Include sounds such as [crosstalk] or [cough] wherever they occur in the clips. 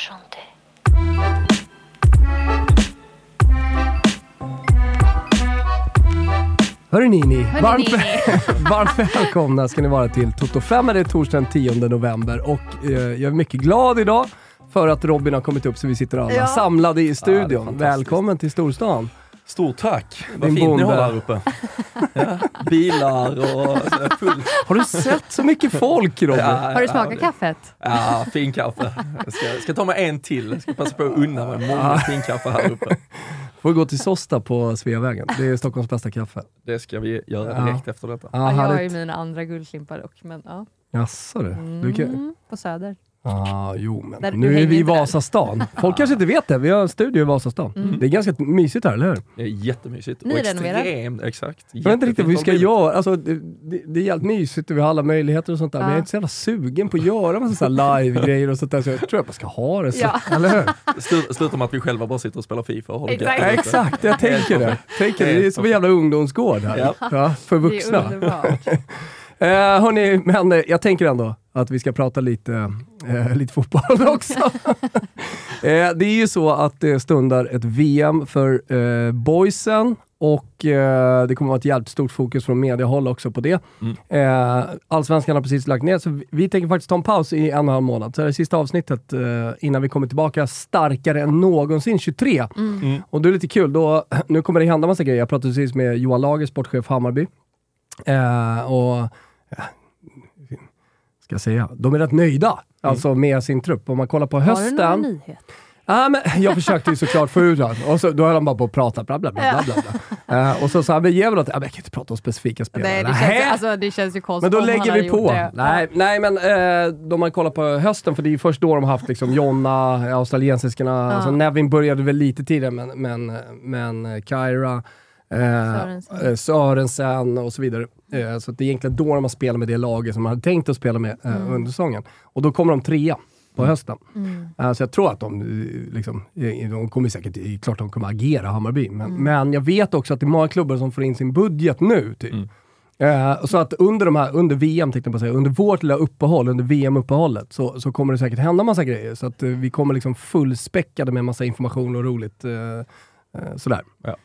chanter. Hörru Nini, Hörni, varmt, Nini. [laughs] varmt välkomna ska ni vara till Toto 5. Det är torsdagen 10 november och eh, jag är mycket glad idag för att Robin har kommit upp så vi sitter alla Ja. samlade i Ja, studion. fantastiskt. Välkommen till storstan. Stort tack! Vad Din fint bonde. ni har där uppe. Ja, bilar och så full... Har du sett så mycket folk Robin? Ja, Har du smakat ja, kaffet? Ja, fin kaffe. Jag ska, ska ta mig en till. Jag ska passa på att unna mig många fin kaffe här uppe. Får gå till Sosta på Sveavägen. Det är Stockholms bästa kaffe. Det ska vi göra Ja. direkt efter detta. Ja, Ja, jag har ju mina andra guldklimpar dock. Men, ja. Jaså du. du kan... mm, på Söder. Ah, jo men nu är vi i. Vasastan. Folk kanske inte vet det, vi har en studio i Vasastan. Mm. Det är ganska mysigt här, eller hur? Det är jättemysigt. Och extremt, exakt. Jag vet inte riktigt vad vi ska göra. Alltså, det, det, är jävligt mysigt och vi har alla möjligheter och sånt där. Men Ja. jag är inte så jävla sugen på att göra massa live-grejer och sånt där. Så jag tror jag bara ska ha det så. Ja. Eller hur? Slut- Slutar med att vi själva bara sitter och spelar Fifa och det Exakt. Ja, exakt, jag tänker det. Tänker det. det är som en jävla ungdomsgård här. Ja. Ja, för Det är vuxna. underbart. [laughs] Eh, hörni, men jag tänker ändå att vi ska prata lite, eh, lite fotboll [laughs] också. eh, det är ju så att det stundar ett VM för eh, boysen och eh, det kommer vara ett jävligt stort fokus från mediehåll också på det. Mm. Eh, Allsvenskan har precis lagt ner, så vi, vi tänker faktiskt ta en paus i en och en halv månad. Så det är det sista avsnittet eh, innan vi kommer tillbaka starkare än någonsin 23. Mm. Och det är lite kul, då, nu kommer det hända massa grejer. Jag pratade precis med Johan Lager, sportchef Hammarby. Eh, och, ska jag säga, de är rätt nöjda alltså med sin trupp. Om man kollar på Har du någon hösten. nyhet? Ja, men jag försökte ju såklart få ut honom. Och så, då höll han bara på att prata, bla bla bla. bla, bla, bla. Eh, och så sa han, men ge mig något. Ja, men jag kan inte prata om specifika spelare. Nej, det känns, alltså, det känns ju konstigt Men då om lägger vi på. det. Nej, nej, men eh, de man kollar på hösten, för det är ju först då de har haft liksom Jonna, eh, australiensiskorna, alltså Nevin började väl lite tidigare, men, men, men eh, Kyra, eh, Sörensen. Sörensen och så vidare. Eh, så att det är egentligen då de har spelat med det laget som man hade tänkt att spela med eh, Mm. under säsongen. Och då kommer de trea på hösten. Mm. Eh, så jag tror att de, eh, liksom, eh, de kommer säkert, klart de kommer agera, Hammarby. Men, Mm. men jag vet också att det är många klubbar som får in sin budget nu. Typ. Mm. Så att under, de här, under VM, tänkte jag på säga, under vårt lilla uppehåll, under VM-uppehållet, så, så kommer det säkert hända massa grejer. Så att vi kommer liksom fullspäckade med massa information och roligt. sådär. Ja,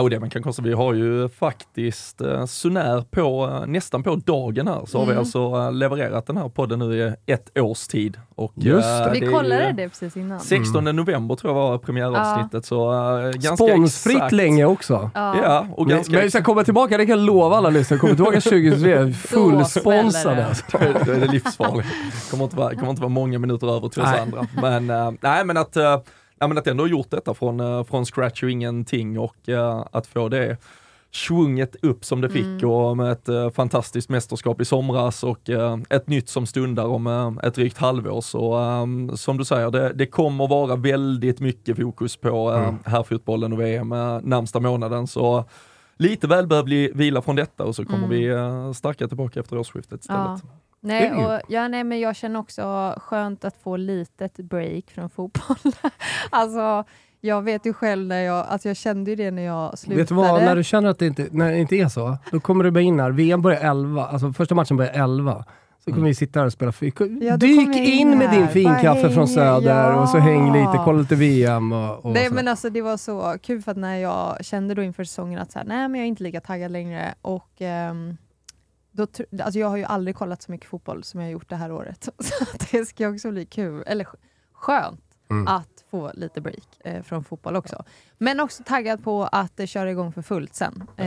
och det man kan konstatera, vi har ju faktiskt eh, sånär på, eh, nästan på dagen här, så har vi Mm. alltså eh, levererat den här podden nu i ett års tid. Och, Just eh, det. Vi är ju- kollade det precis innan. 16 november tror jag var premiäravsnittet, så uh, ganska Sponsfritt exakt. länge också. Ja. Ja, och Men, ganska men vi ska komma tillbaka, det kan jag lova alla lyssnare, kommer tillbaka [laughs] 2023 fullsponsrade. Alltså. Då är det livsfarligt. kommer inte vara, kommer inte vara många minuter över till oss Nej. andra. Men, eh, nej, men att, uh, ja, men att ändå ha gjort detta från, eh, från scratch och ingenting och eh, att få det svunget upp som det fick Mm. och med ett eh, fantastiskt mästerskap i somras och ett nytt som stundar om ett drygt halvår. Så eh, som du säger, det, det kommer vara väldigt mycket fokus på uh, Mm. herrfotbollen och VM uh, närmsta månaden. Så lite välbehövlig vila från detta och så kommer Mm. vi uh, starka tillbaka efter årsskiftet istället. Ja. Nej, och, ja, nej, men jag känner också skönt att få litet break från fotboll. [laughs] alltså, jag vet ju själv när jag, alltså jag kände ju det när jag slutade. Vet du vad, när du känner att det inte, när det inte är så, då kommer du bara in här. VM börjar 11, alltså första matchen börjar 11. Så kommer Mm. vi sitta här och spela fika. Ja, Dyk in in med din finkaffe från Söder och så häng lite, ja. kolla lite VM och, och Nej så. men alltså det var så kul för att när jag kände då inför säsongen att så här, nej men jag är inte lika taggad längre och ehm, då, alltså jag har ju aldrig kollat så mycket fotboll som jag har gjort det här året. [laughs] Så det ska också bli kul, eller sk- skönt Mm. att få lite break eh, från fotboll också. Men också taggad på att eh, köra igång för fullt sen. Eh,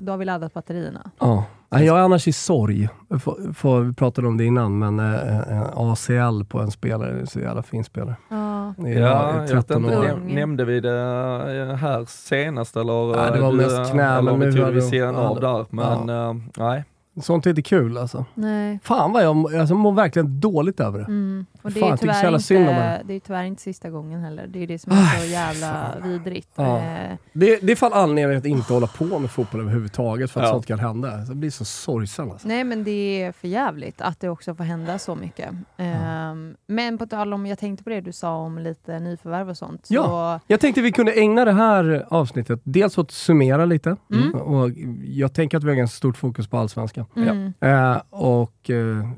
då har vi laddat batterierna. Ja. Jag är annars i sorg. Får- får- Vi pratade om det innan, men eh, eh, ACL på en spelare, det är så jävla fin spelare. Ja. Det Ja, jag vet 13 inte, år. näm- nämnde vi det eh, här senast eller? Ja, det var mest knä, eller men nu tog hade vi de- sidan ja, av där, men eh, nej. Sånt är inte kul alltså. Nej. Fan vad jag, alltså, jag mår verkligen dåligt över det. Mm. Och det, Fan, är jag så tyvärr om inte, henne. det är tyvärr inte sista gången heller. Det är det som är så jävla vidrigt. Ja. Eh, Det, det är fan anledningen att inte hålla på med fotboll överhuvudtaget, för att Ja. sånt kan hända. Så Jag blir så sorgsen alltså. Nej men det är för jävligt att det också får hända så mycket. Ehm, men på tal om, jag tänkte på det du sa om lite nyförvärv och sånt. Så, Ja. Jag tänkte vi kunde ägna det här avsnittet dels åt att summera lite. Mm. Och jag tänker att vi har ganska stort fokus på allsvenskan. Mm. Eh, och eh,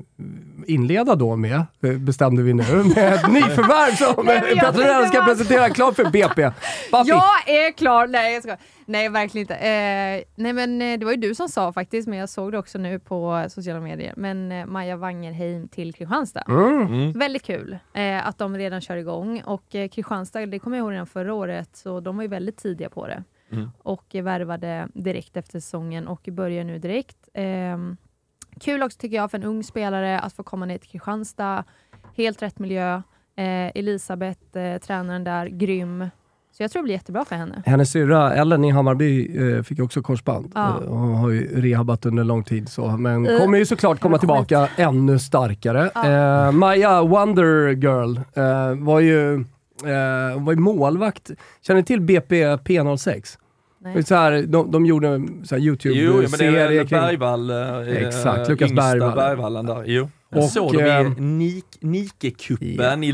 inleda då med, eh, bestämde vi nu, med ett [laughs] nyförvärv som Petter ska presentera klart för BP. Papi. Jag är klar! Nej, jag ska. Nej, verkligen inte. Eh, nej, men eh, det var ju du som sa faktiskt, men jag såg det också nu på sociala medier. Men eh, Maja Wangerheim till Kristianstad. Mm. Väldigt kul eh, att de redan kör igång. Och eh, Kristianstad, det kommer jag ihåg redan förra året, så de var ju väldigt tidiga på det. Mm. Och eh, värvade direkt efter säsongen och börjar nu direkt. Ehm, kul också tycker jag för en ung spelare att få komma ner till Kristianstad. Helt rätt miljö. Eh, Elisabeth, eh, tränaren där, grym. Så jag tror det blir jättebra för henne. Hennes syrra Ellen i Hammarby eh, fick också korsband. Ja. Eh, hon har ju rehabat under lång tid, så, men Eh, kommer ju såklart komma tillbaka ännu starkare. Ja. Eh, Maja Wonder Girl eh, var ju eh, var ju målvakt. Känner ni till BP P06? Nej. Så här, de, de gjorde en så här Jo, jo, men det är YouTube-serie väl kring... Bergvall, eh, Exakt, Lukas yngsta Bergvall. Bergvallen där. Jo. Jag Och, såg dem eh, i Nik, Nike-cupen i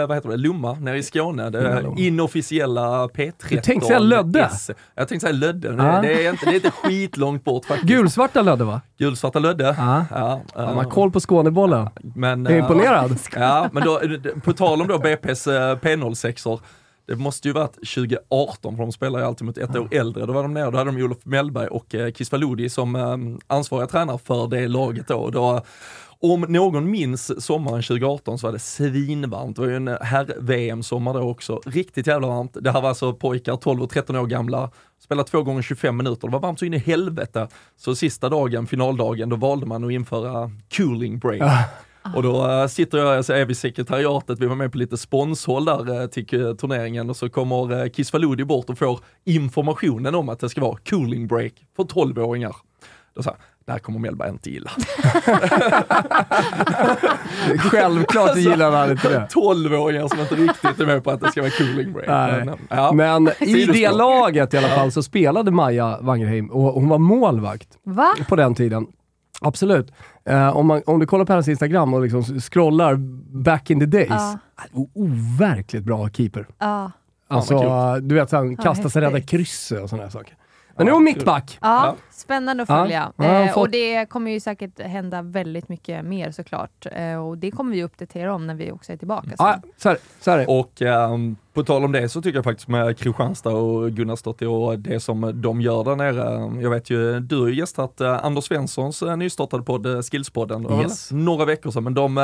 eh, vad heter det, Lomma, nere i Skåne. Det inofficiella P13. Du tänkte säga Lödde? S. Jag tänkte säga Lödde, Ja. det, är inte, det är inte skitlångt bort faktiskt. Gulsvarta Lödde va? Gulsvarta Lödde. Ja. Ja, Ja, eh, man har koll på Skånebollen. men, Jag är eh, imponerad. [laughs] Ja, men då, på tal om då BP's eh, P06or, det måste ju varit 2018, för de spelar ju alltid mot ett år äldre. Då var de nere, då hade de Olof Mellberg och eh, Kisvalodi som eh, ansvariga tränare för det laget då. då om någon minns sommaren 2018 så var det svinvarmt. Det var ju en herr-VM-sommar då också. Riktigt jävla varmt. Det här var alltså pojkar 12 och 13 år gamla, spelade två gånger 25 minuter. Det var varmt så in i helvete. Så sista dagen, finaldagen, då valde man att införa cooling break. Och då äh, sitter jag, alltså är vi sekretariatet, vi var med på lite sponshåll där äh, till eh, turneringen och så kommer äh, Kisvalodi bort och får informationen om att det ska vara cooling break för 12-åringar. Då sa det här kommer Mellberg inte gilla. [laughs] Självklart gillar han inte det. 12-åringar som inte riktigt är med på att det ska vara cooling break. Nej. Men, ja. Men i det laget i alla fall så spelade Maja Wangerheim och hon var målvakt Va? på den tiden. Absolut. Eh, om, man, om du kollar på hennes Instagram och liksom scrollar back in the days. Ja. o- Overkligt bra keeper. Ja. Alltså, vad du vet, såhär, Ja, kasta sig, rädda krysset och sådana saker. Men nu är hon mittback. Ja, Ja. spännande att Ja. följa. Ja, eh, fått- Och det kommer ju säkert hända väldigt mycket mer såklart. Eh, och det kommer vi uppdatera om när vi också är tillbaka. sen. Ja, så är det. Så är det. Och ehm, på tal om det så tycker jag faktiskt med Kristianstad och Gunnarsdottir och det som de gör där nere. Jag vet ju, du har ju gästat eh, Anders Svenssons eh, nystartade podd eh, Skillspodden. Yes. Några veckor sedan, men de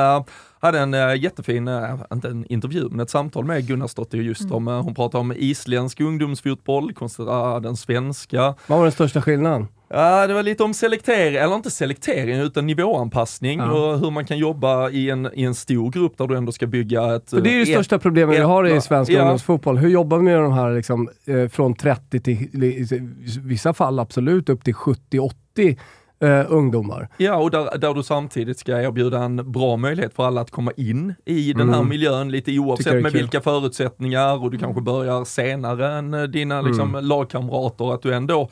hade en jättefin, inte en intervju, men ett samtal med Gunnarsdottir just Mm. om, hon pratade om isländsk ungdomsfotboll kontra den svenska. Vad var den största skillnaden? Ja, det var lite om selektering, eller inte selektering, utan nivåanpassning Ja. och hur man kan jobba i en, i en stor grupp där du ändå ska bygga ett... För det är ju det ett- största problemet vi har i svensk ja. ungdomsfotboll. Hur jobbar vi med de här liksom, eh, från 30 till, i vissa fall absolut upp till 70-80 eh, ungdomar? Ja, och där, där du samtidigt ska erbjuda en bra möjlighet för alla att komma in i den här Mm. miljön, lite oavsett med kul. vilka förutsättningar och du kanske börjar senare än eh, dina liksom, Mm. lagkamrater, att du ändå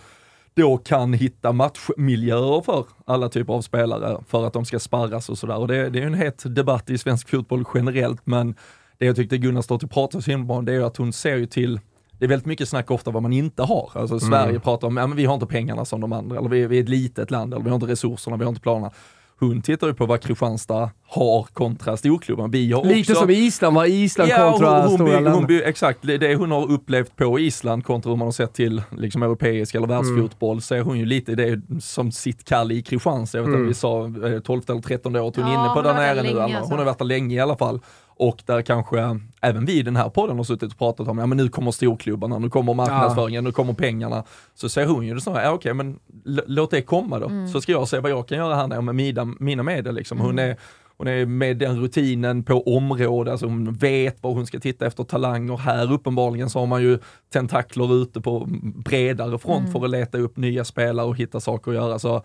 då kan hitta matchmiljöer för alla typer av spelare för att de ska sparras och sådär. Och det, det är en het debatt i svensk fotboll generellt, men det jag tyckte Gunnar Stott pratade så himla om, det är att hon ser ju till det är väldigt mycket snack ofta vad man inte har. Alltså Sverige pratar om, ja men vi har inte pengarna som de andra, eller vi, vi är ett litet land, eller vi har inte resurserna, vi har inte planerna. Hon tittar ju på vad Kristianstad har kontra storklubben. Vi har Lite också, som Island, var Island kontra hon, hon, stora hon by, Exakt, det, hon har upplevt på Island kontra hur man har sett till liksom, europeisk eller världsfotboll, så är hon ju lite det som sitt kall i Kristianstad. Jag vet inte, Mm. vi sa eh, 12 eller 13 året hon är Ja, inne på hon där nere nu. alltså. Hon har varit där länge i alla fall. Och där kanske även vi i den här podden har suttit och pratat om, ja men nu kommer storklubbarna, nu kommer marknadsföringen, nu kommer pengarna. Så säger hon ju det snarare, ja okej men låt det komma då. Mm. Så ska jag se vad jag kan göra här nere med mina, mina medel liksom. Hon är hon är med den rutinen på området, alltså hon vet var hon ska titta efter talanger. Här uppenbarligen så har man ju tentakler ute på bredare front Mm. för att leta upp nya spelare och hitta saker att göra. Så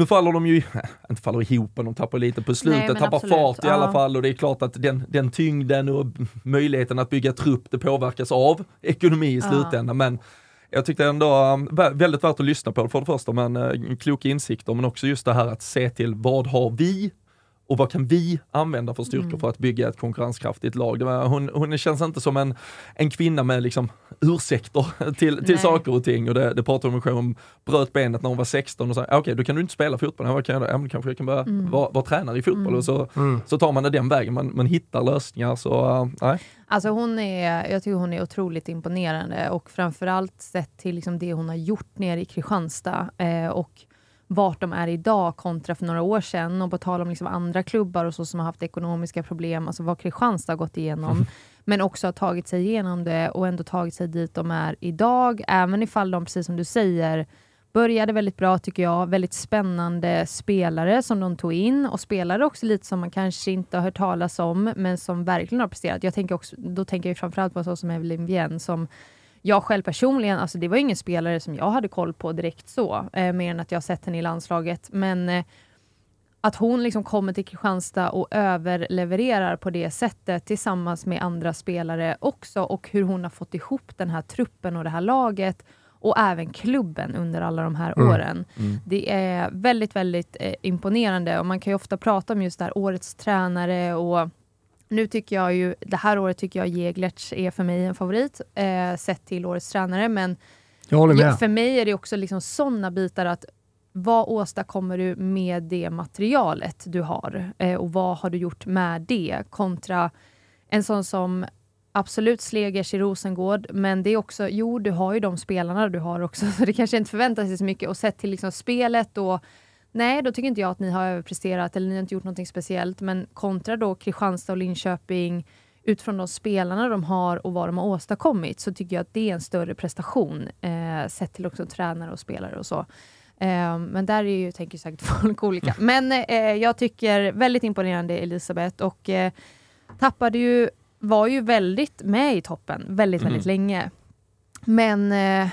nu faller de ju, [laughs] inte faller ihop, men de tappar lite på slutet, men tappar absolut, fart i alla ja. fall och det är klart att den, den tyngden och möjligheten att bygga trupp, det påverkas av ekonomi i Ja. slutändan. Men jag tyckte ändå um, vä- väldigt värt att lyssna på för det första, men uh, kloka insikter, men också just det här att se till vad har vi och vad kan vi använda för styrkor Mm. för att bygga ett konkurrenskraftigt lag? Det var, hon, hon känns inte som en, en kvinna med liksom ursäkter [laughs] till, till Nej. saker och ting. Och det, det pratade hon själv om, bröt benet när hon var 16 och sa, "Ah, okej då kan du inte spela fotboll. Ja, vad kan jag göra? Ja, men kanske jag kan börja Mm. vara, vara tränare i fotboll. Mm. Och så, Mm. så tar man det den vägen, man, man hittar lösningar. Så uh, nej. Alltså hon är, jag tycker hon är otroligt imponerande och framförallt sett till liksom det hon har gjort nere i Kristianstad eh, och vart de är idag kontra för några år sedan. Och på tal om liksom andra klubbar och så som har haft ekonomiska problem, alltså vad Kristianstad har gått igenom, [laughs] men också har tagit sig igenom det och ändå tagit sig dit de är idag, även ifall de, precis som du säger, började väldigt bra tycker jag. Väldigt spännande spelare som de tog in och spelare också lite som man kanske inte har hört talas om men som verkligen har presterat. Jag tänker också, då tänker jag framförallt på så som Evelyn Vienne som jag själv personligen, alltså det var ingen spelare som jag hade koll på direkt så, eh, mer än att jag sett henne i landslaget. Men eh, att hon liksom kommer till Kristianstad och överlevererar på det sättet tillsammans med andra spelare också och hur hon har fått ihop den här truppen och det här laget och även klubben under alla de här Mm. åren. Det är väldigt, väldigt eh, imponerande och man kan ju ofta prata om just det här årets tränare och nu tycker jag ju, det här året tycker jag Jeglerts är för mig en favorit eh, sett till årets tränare men Jag håller med. för mig är det också liksom sådana bitar att vad åstadkommer du med det materialet du har? Eh, och vad har du gjort med det? Kontra en sån som absolut Slegers i Rosengård, men det är också, jo du har ju de spelarna du har också, [laughs] så det kanske inte förväntar sig så mycket. Och sett till liksom spelet då, nej då tycker inte jag att ni har överpresterat eller ni har inte gjort någonting speciellt. Men kontra då Kristianstad och Linköping, utifrån de spelarna de har och vad de har åstadkommit så tycker jag att det är en större prestation eh, sett till också tränare och spelare och så. Eh, men där är ju, tänker säkert [laughs] folk olika. Men eh, jag tycker väldigt imponerande Elisabeth och eh, tappade ju, var ju väldigt med i toppen väldigt, väldigt Mm. länge. Men eh,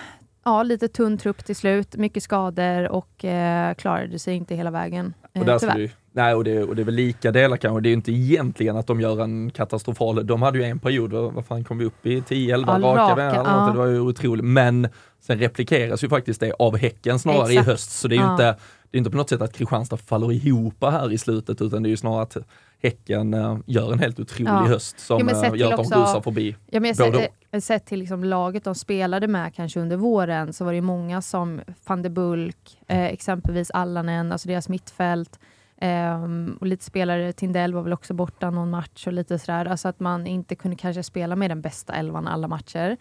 ja, lite tunn trupp till slut, mycket skador och eh, klarade sig inte hela vägen. Eh, Och, där tyvärr. du, nej, och, det, och det är väl lika delar kanske. Det är ju inte egentligen att de gör en katastrofal, de hade ju en period, vad, fan kom vi upp i? 10-11 Ja, raka, vänner, ja. något, det var ju otroligt. Men sen replikeras ju faktiskt det av Häcken snarare Exakt. i höst. Så det är ju Ja. inte, det är inte på något sätt att Kristianstad faller ihop här i slutet, utan det är ju snarare att Häcken eh, gör en helt otrolig Ja. höst som Jo, eh, gör att de rusar förbi. Ja, men jag Både Eh, sett, till liksom laget de spelade med kanske under våren så var det många som van de Bulk, eh, exempelvis Allanen, alltså deras mittfält. Eh, och lite spelare, Tindell var väl också borta någon match och lite sådär. Alltså att man inte kunde kanske spela med den bästa elvan alla matcher.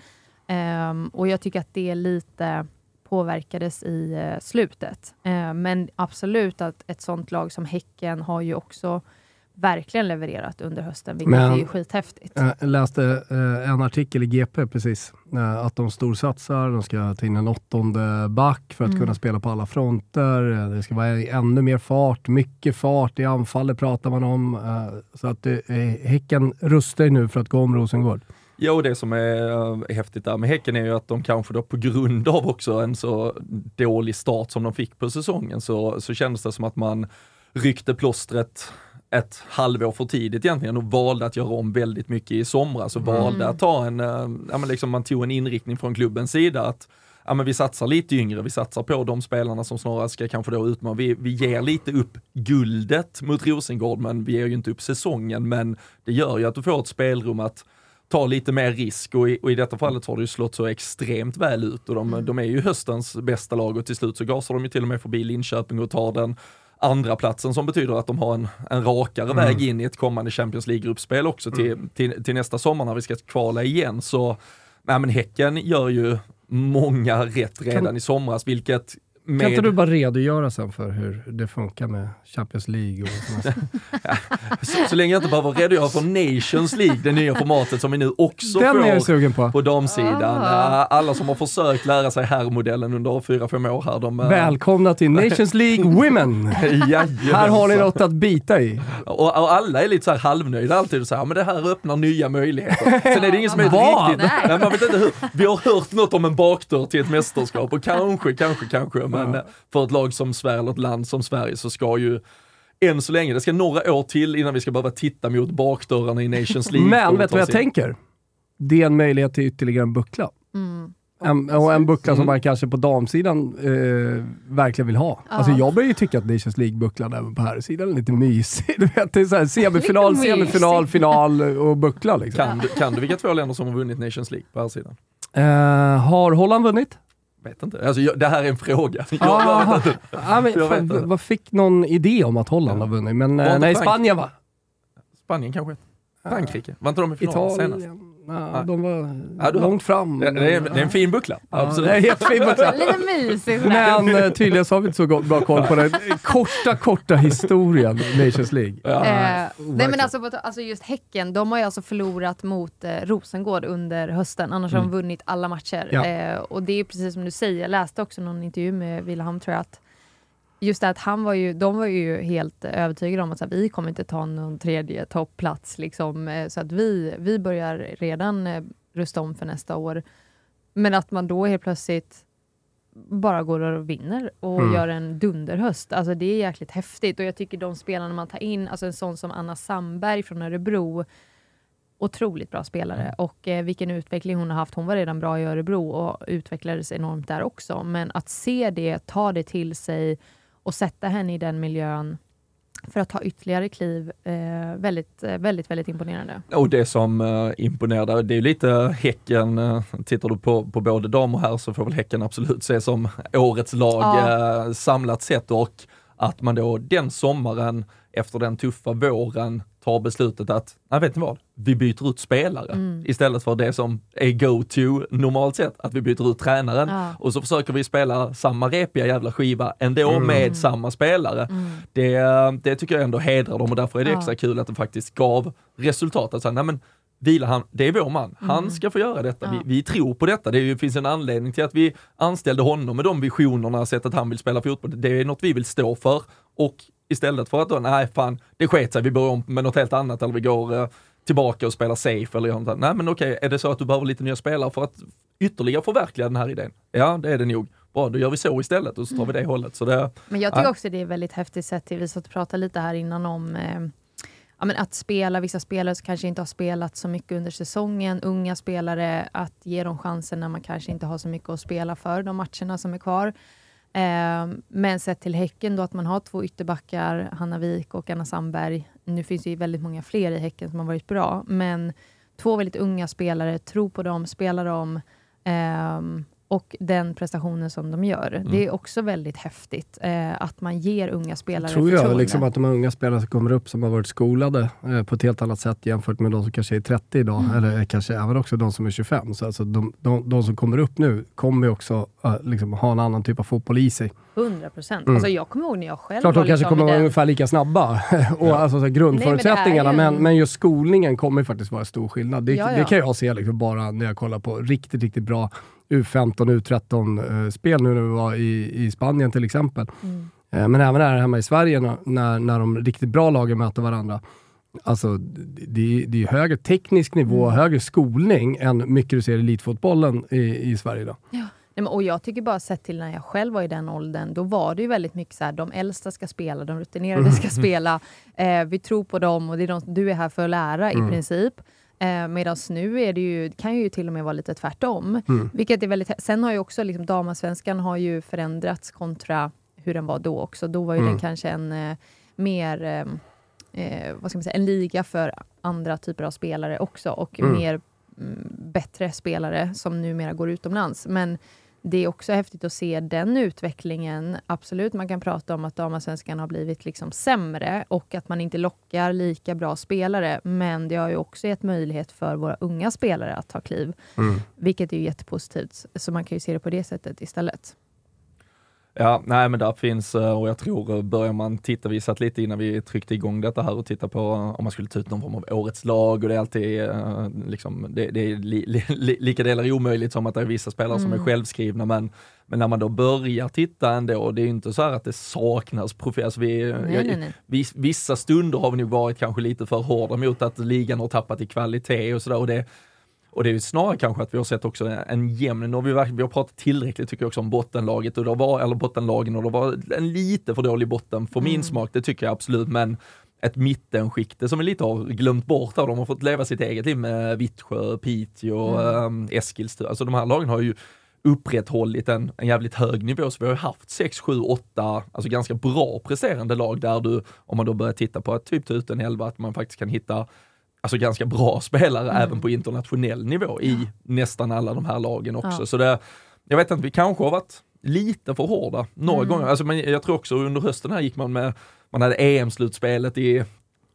Eh, och jag tycker att det lite påverkades i eh, slutet. Ehm, men absolut att ett sånt lag som Häcken har ju också verkligen levererat under hösten, vilket Men- är ju skithäftigt. Jag läste eh, en artikel i GP precis, eh, att de storsatsar, de ska ta in en åttonde back för att Mm. kunna spela på alla fronter. Eh, Det ska vara ännu mer fart, mycket fart i anfallet pratar man om. Eh, så att eh, Häcken rustar ju nu för att gå om Rosengård. Ja, och det som är äh, häftigt där med Häcken är ju att de kanske då på grund av också en så dålig start som de fick på säsongen så, så kändes det som att man ryckte plåstret ett halvår för tidigt egentligen och valde att göra om väldigt mycket i somras och valde Mm. att ta en, äh, ja men liksom man tog en inriktning från klubbens sida att ja men vi satsar lite yngre, vi satsar på de spelarna som snarare ska kanske då utmana. Vi, vi ger lite upp guldet mot Rosengård men vi ger ju inte upp säsongen men det gör ju att du får ett spelrum att ta lite mer risk och i, och i detta fallet har det ju slått så extremt väl ut och de, Mm. de är ju höstens bästa lag och till slut så gasar de ju till och med förbi Linköping och tar den andra platsen som betyder att de har en, en rakare Mm. väg in i ett kommande Champions League-gruppspel också till, till, till nästa sommar när vi ska kvala igen. Så nej men Häcken gör ju många rätt redan Kan- i somras, vilket med... Kan inte du bara redogöra sen för hur det funkar med Champions League och [laughs] så, så länge jag inte behöver redogöra för Nations League, det nya formatet som vi nu också Den får är jag sugen på. på damsidan. Ah. Alla som har försökt lära sig herrmodellen under fyra, fem år här, de... eh, Välkomna till Nations League Women! [laughs] Här har ni något att bita i. Och, och alla är lite så här halvnöjda alltid och säger, ja men det här öppnar nya möjligheter. Sen är det ingen som är riktigt, Nej. nej, man vet inte hur. Vi har hört något om en bakdörr till ett mästerskap och kanske, kanske, kanske, men eh, för ett lag som Sverige, eller ett land som Sverige så ska ju än så länge, det ska några år till innan vi ska behöva titta mot bakdörrarna i Nations League. Men vet du vad jag in. tänker? Det är en möjlighet till ytterligare en buckla. Mm. En, och en buckla som Mm. man kanske på damsidan eh, verkligen vill ha. Ja. Alltså jag börjar ju tycka att Nations League-bucklan även på här sidan är lite mysig. [laughs] Du vet, det är så här semifinal, semifinal, final och buckla liksom. Kan, du, kan du vilka två länder som har vunnit Nations League på här sidan? Eh, har Holland vunnit? Vet inte. Alltså, jag, det här är en fråga. Jag, [laughs] jag vet inte. Ja, men, Jag fan, vet inte. vad fick någon idé om att Holland har vunnit? Men eh, nej, Spanien va? Frankrike kanske? Frankrike? Var inte de i final senast? Ja, de var Ja, du långt fram. Det, det, är, det är en fin buckla. Ja, Absolut. det är jättefin buckla. [laughs] Lite mysig. Men eh, tydligen så har vi inte så bra koll på den korta, korta historien Nations League. Ja. Eh, nej men alltså, alltså just Häcken, de har ju alltså förlorat mot eh, Rosengård under hösten, annars har de vunnit alla matcher. Ja. Eh, och det är precis som du säger, jag läste också någon intervju med Wilhelm tror jag, att just det att han var ju, de var ju helt övertygade om att så här, vi kommer inte ta någon tredje toppplats. Liksom, eh, så att vi, vi börjar redan eh, rusta om för nästa år. Men att man då helt plötsligt bara går och vinner och Mm. gör en dunderhöst. Alltså det är jäkligt häftigt och jag tycker de spelarna man tar in, alltså en sån som Anna Sandberg från Örebro, otroligt bra spelare och eh, vilken utveckling hon har haft. Hon var redan bra i Örebro och utvecklades enormt där också. Men att se det, ta det till sig och sätta henne i den miljön för att ta ytterligare kliv, eh, väldigt, eh, väldigt, väldigt imponerande. Och det som uh, imponerar det är lite Häcken, uh, tittar du på, på både dam och herr så får väl Häcken absolut ses som [laughs] årets lag Ja. eh, samlat sett och att man då den sommaren efter den tuffa våren tar beslutet att, nej vet ni vad, vi byter ut spelare Mm. istället för det som är go-to normalt sett, att vi byter ut tränaren Ja. och så försöker vi spela samma repiga jävla skiva ändå Mm. med samma spelare. Mm. Det, det tycker jag ändå hedrar dem och därför är det Ja. extra kul att det faktiskt gav resultat. Att säga, nej men vila han, det är vår man, han Mm. ska få göra detta. Ja. Vi, vi tror på detta. Det är finns en anledning till att vi anställde honom med de visionerna, sättet han vill spela fotboll. Det är något vi vill stå för och istället för att då, nej fan, det sket sig, vi börjar om med något helt annat eller vi går eh, tillbaka och spelar safe eller gör något. Nej men okej, är det så att du behöver lite nya spelare för att ytterligare förverkliga den här idén? Ja, det är det nog. Bra, då gör vi så istället och så tar vi det hållet. Så det, Men jag tycker Ja. också det är väldigt häftigt sett till, vi satt och pratade lite här innan om eh, ja, men att spela vissa spelare som kanske inte har spelat så mycket under säsongen, unga spelare, att ge dem chansen när man kanske inte har så mycket att spela för, de matcherna som är kvar. Eh, men sett till Häcken då att man har två ytterbackar, Hanna Wik och Anna Sandberg. Nu finns det ju väldigt många fler i Häcken som har varit bra, men två väldigt unga spelare, tro på dem, spela dem. Eh, och den prestationen som de gör. Det är också väldigt häftigt eh, att man ger unga spelare tror jag förtroende. liksom att de här unga spelarna som kommer upp som har varit skolade eh, på ett helt annat sätt jämfört med de som kanske är 30 idag, Mm. eller kanske även också de som är 25. Så alltså de, de, de som kommer upp nu kommer ju också eh, liksom ha en annan typ av fotboll i sig. 100 procent. Mm. Alltså jag kommer ihåg när jag själv Klart de kanske kommer vara den- ungefär lika snabba, [laughs] och alltså, så här, grundförutsättningarna, Nej, men är men, ju- men just skolningen kommer ju faktiskt vara stor skillnad. Det, Ja, ja. det kan jag se liksom bara när jag kollar på riktigt, riktigt bra U15, U13-spel nu när vi var i, i Spanien till exempel. Mm. Eh, Men även här hemma i Sverige när, när, de riktigt bra lagen möter varandra. Alltså, det, det är högre teknisk nivå, Mm. högre skolning än mycket du ser i elitfotbollen i, i Sverige idag. Nej, men, och jag tycker bara sett till när jag själv var i den åldern, då var det ju väldigt mycket så här, de äldsta ska spela, de rutinerade ska [laughs] spela, eh, vi tror på dem och det är de, du är här för att lära Mm. i princip. Eh, Medan nu är det ju, kan ju till och med vara lite tvärtom. Mm. Vilket är väldigt, sen har ju också liksom, damallsvenskan har ju förändrats kontra hur den var då också. Då var ju Mm. den kanske en eh, mer, eh, eh, vad ska man säga, en liga för andra typer av spelare också och Mm. mer mm, bättre spelare som numera går utomlands. Men det är också häftigt att se den utvecklingen. Absolut, man kan prata om att damallsvenskan har blivit liksom sämre och att man inte lockar lika bra spelare. Men det har ju också gett möjlighet för våra unga spelare att ta kliv, Mm. vilket är jättepositivt. Så man kan ju se det på det sättet istället. Ja, nej men där finns, eh, och jag tror, eh, börjar man titta, vi satt lite innan vi tryckte igång detta här och titta på eh, om man skulle ta ut någon form av årets lag och det är alltid liksom, det, det är li, li, li, lika delar omöjligt som att det är vissa spelare som är Mm. självskrivna, men, men när man då börjar titta ändå, det är ju inte så här att det saknas profil, alltså vi, Nej, jag, nej, nej. Viss, vissa stunder har vi nog varit kanske lite för hårda mot att ligan har tappat i kvalitet och sådär. Och det, och det är ju snarare kanske att vi har sett också en, jämn, nu har vi, vi har pratat tillräckligt tycker jag också om bottenlaget och det var, eller bottenlagen och det var en lite för dålig botten för min Mm. smak, det tycker jag absolut, men ett mittenskikte som vi lite har glömt bort där, de har fått leva sitt eget liv med Vittsjö, Piteå, Mm. mm. Eskilstuna, alltså de här lagen har ju upprätthållit en, en jävligt hög nivå. Så vi har ju haft 6, 7, 8, alltså ganska bra presterande lag där du, om man då börjar titta på att typ ta ut en 11, att man faktiskt kan hitta alltså ganska bra spelare Mm. även på internationell nivå i nästan alla de här lagen också. Ja. Så det, jag vet inte, vi kanske har varit lite för hårda några Mm. gånger. Alltså, men jag tror också under hösten här gick man med, man hade EM-slutspelet i,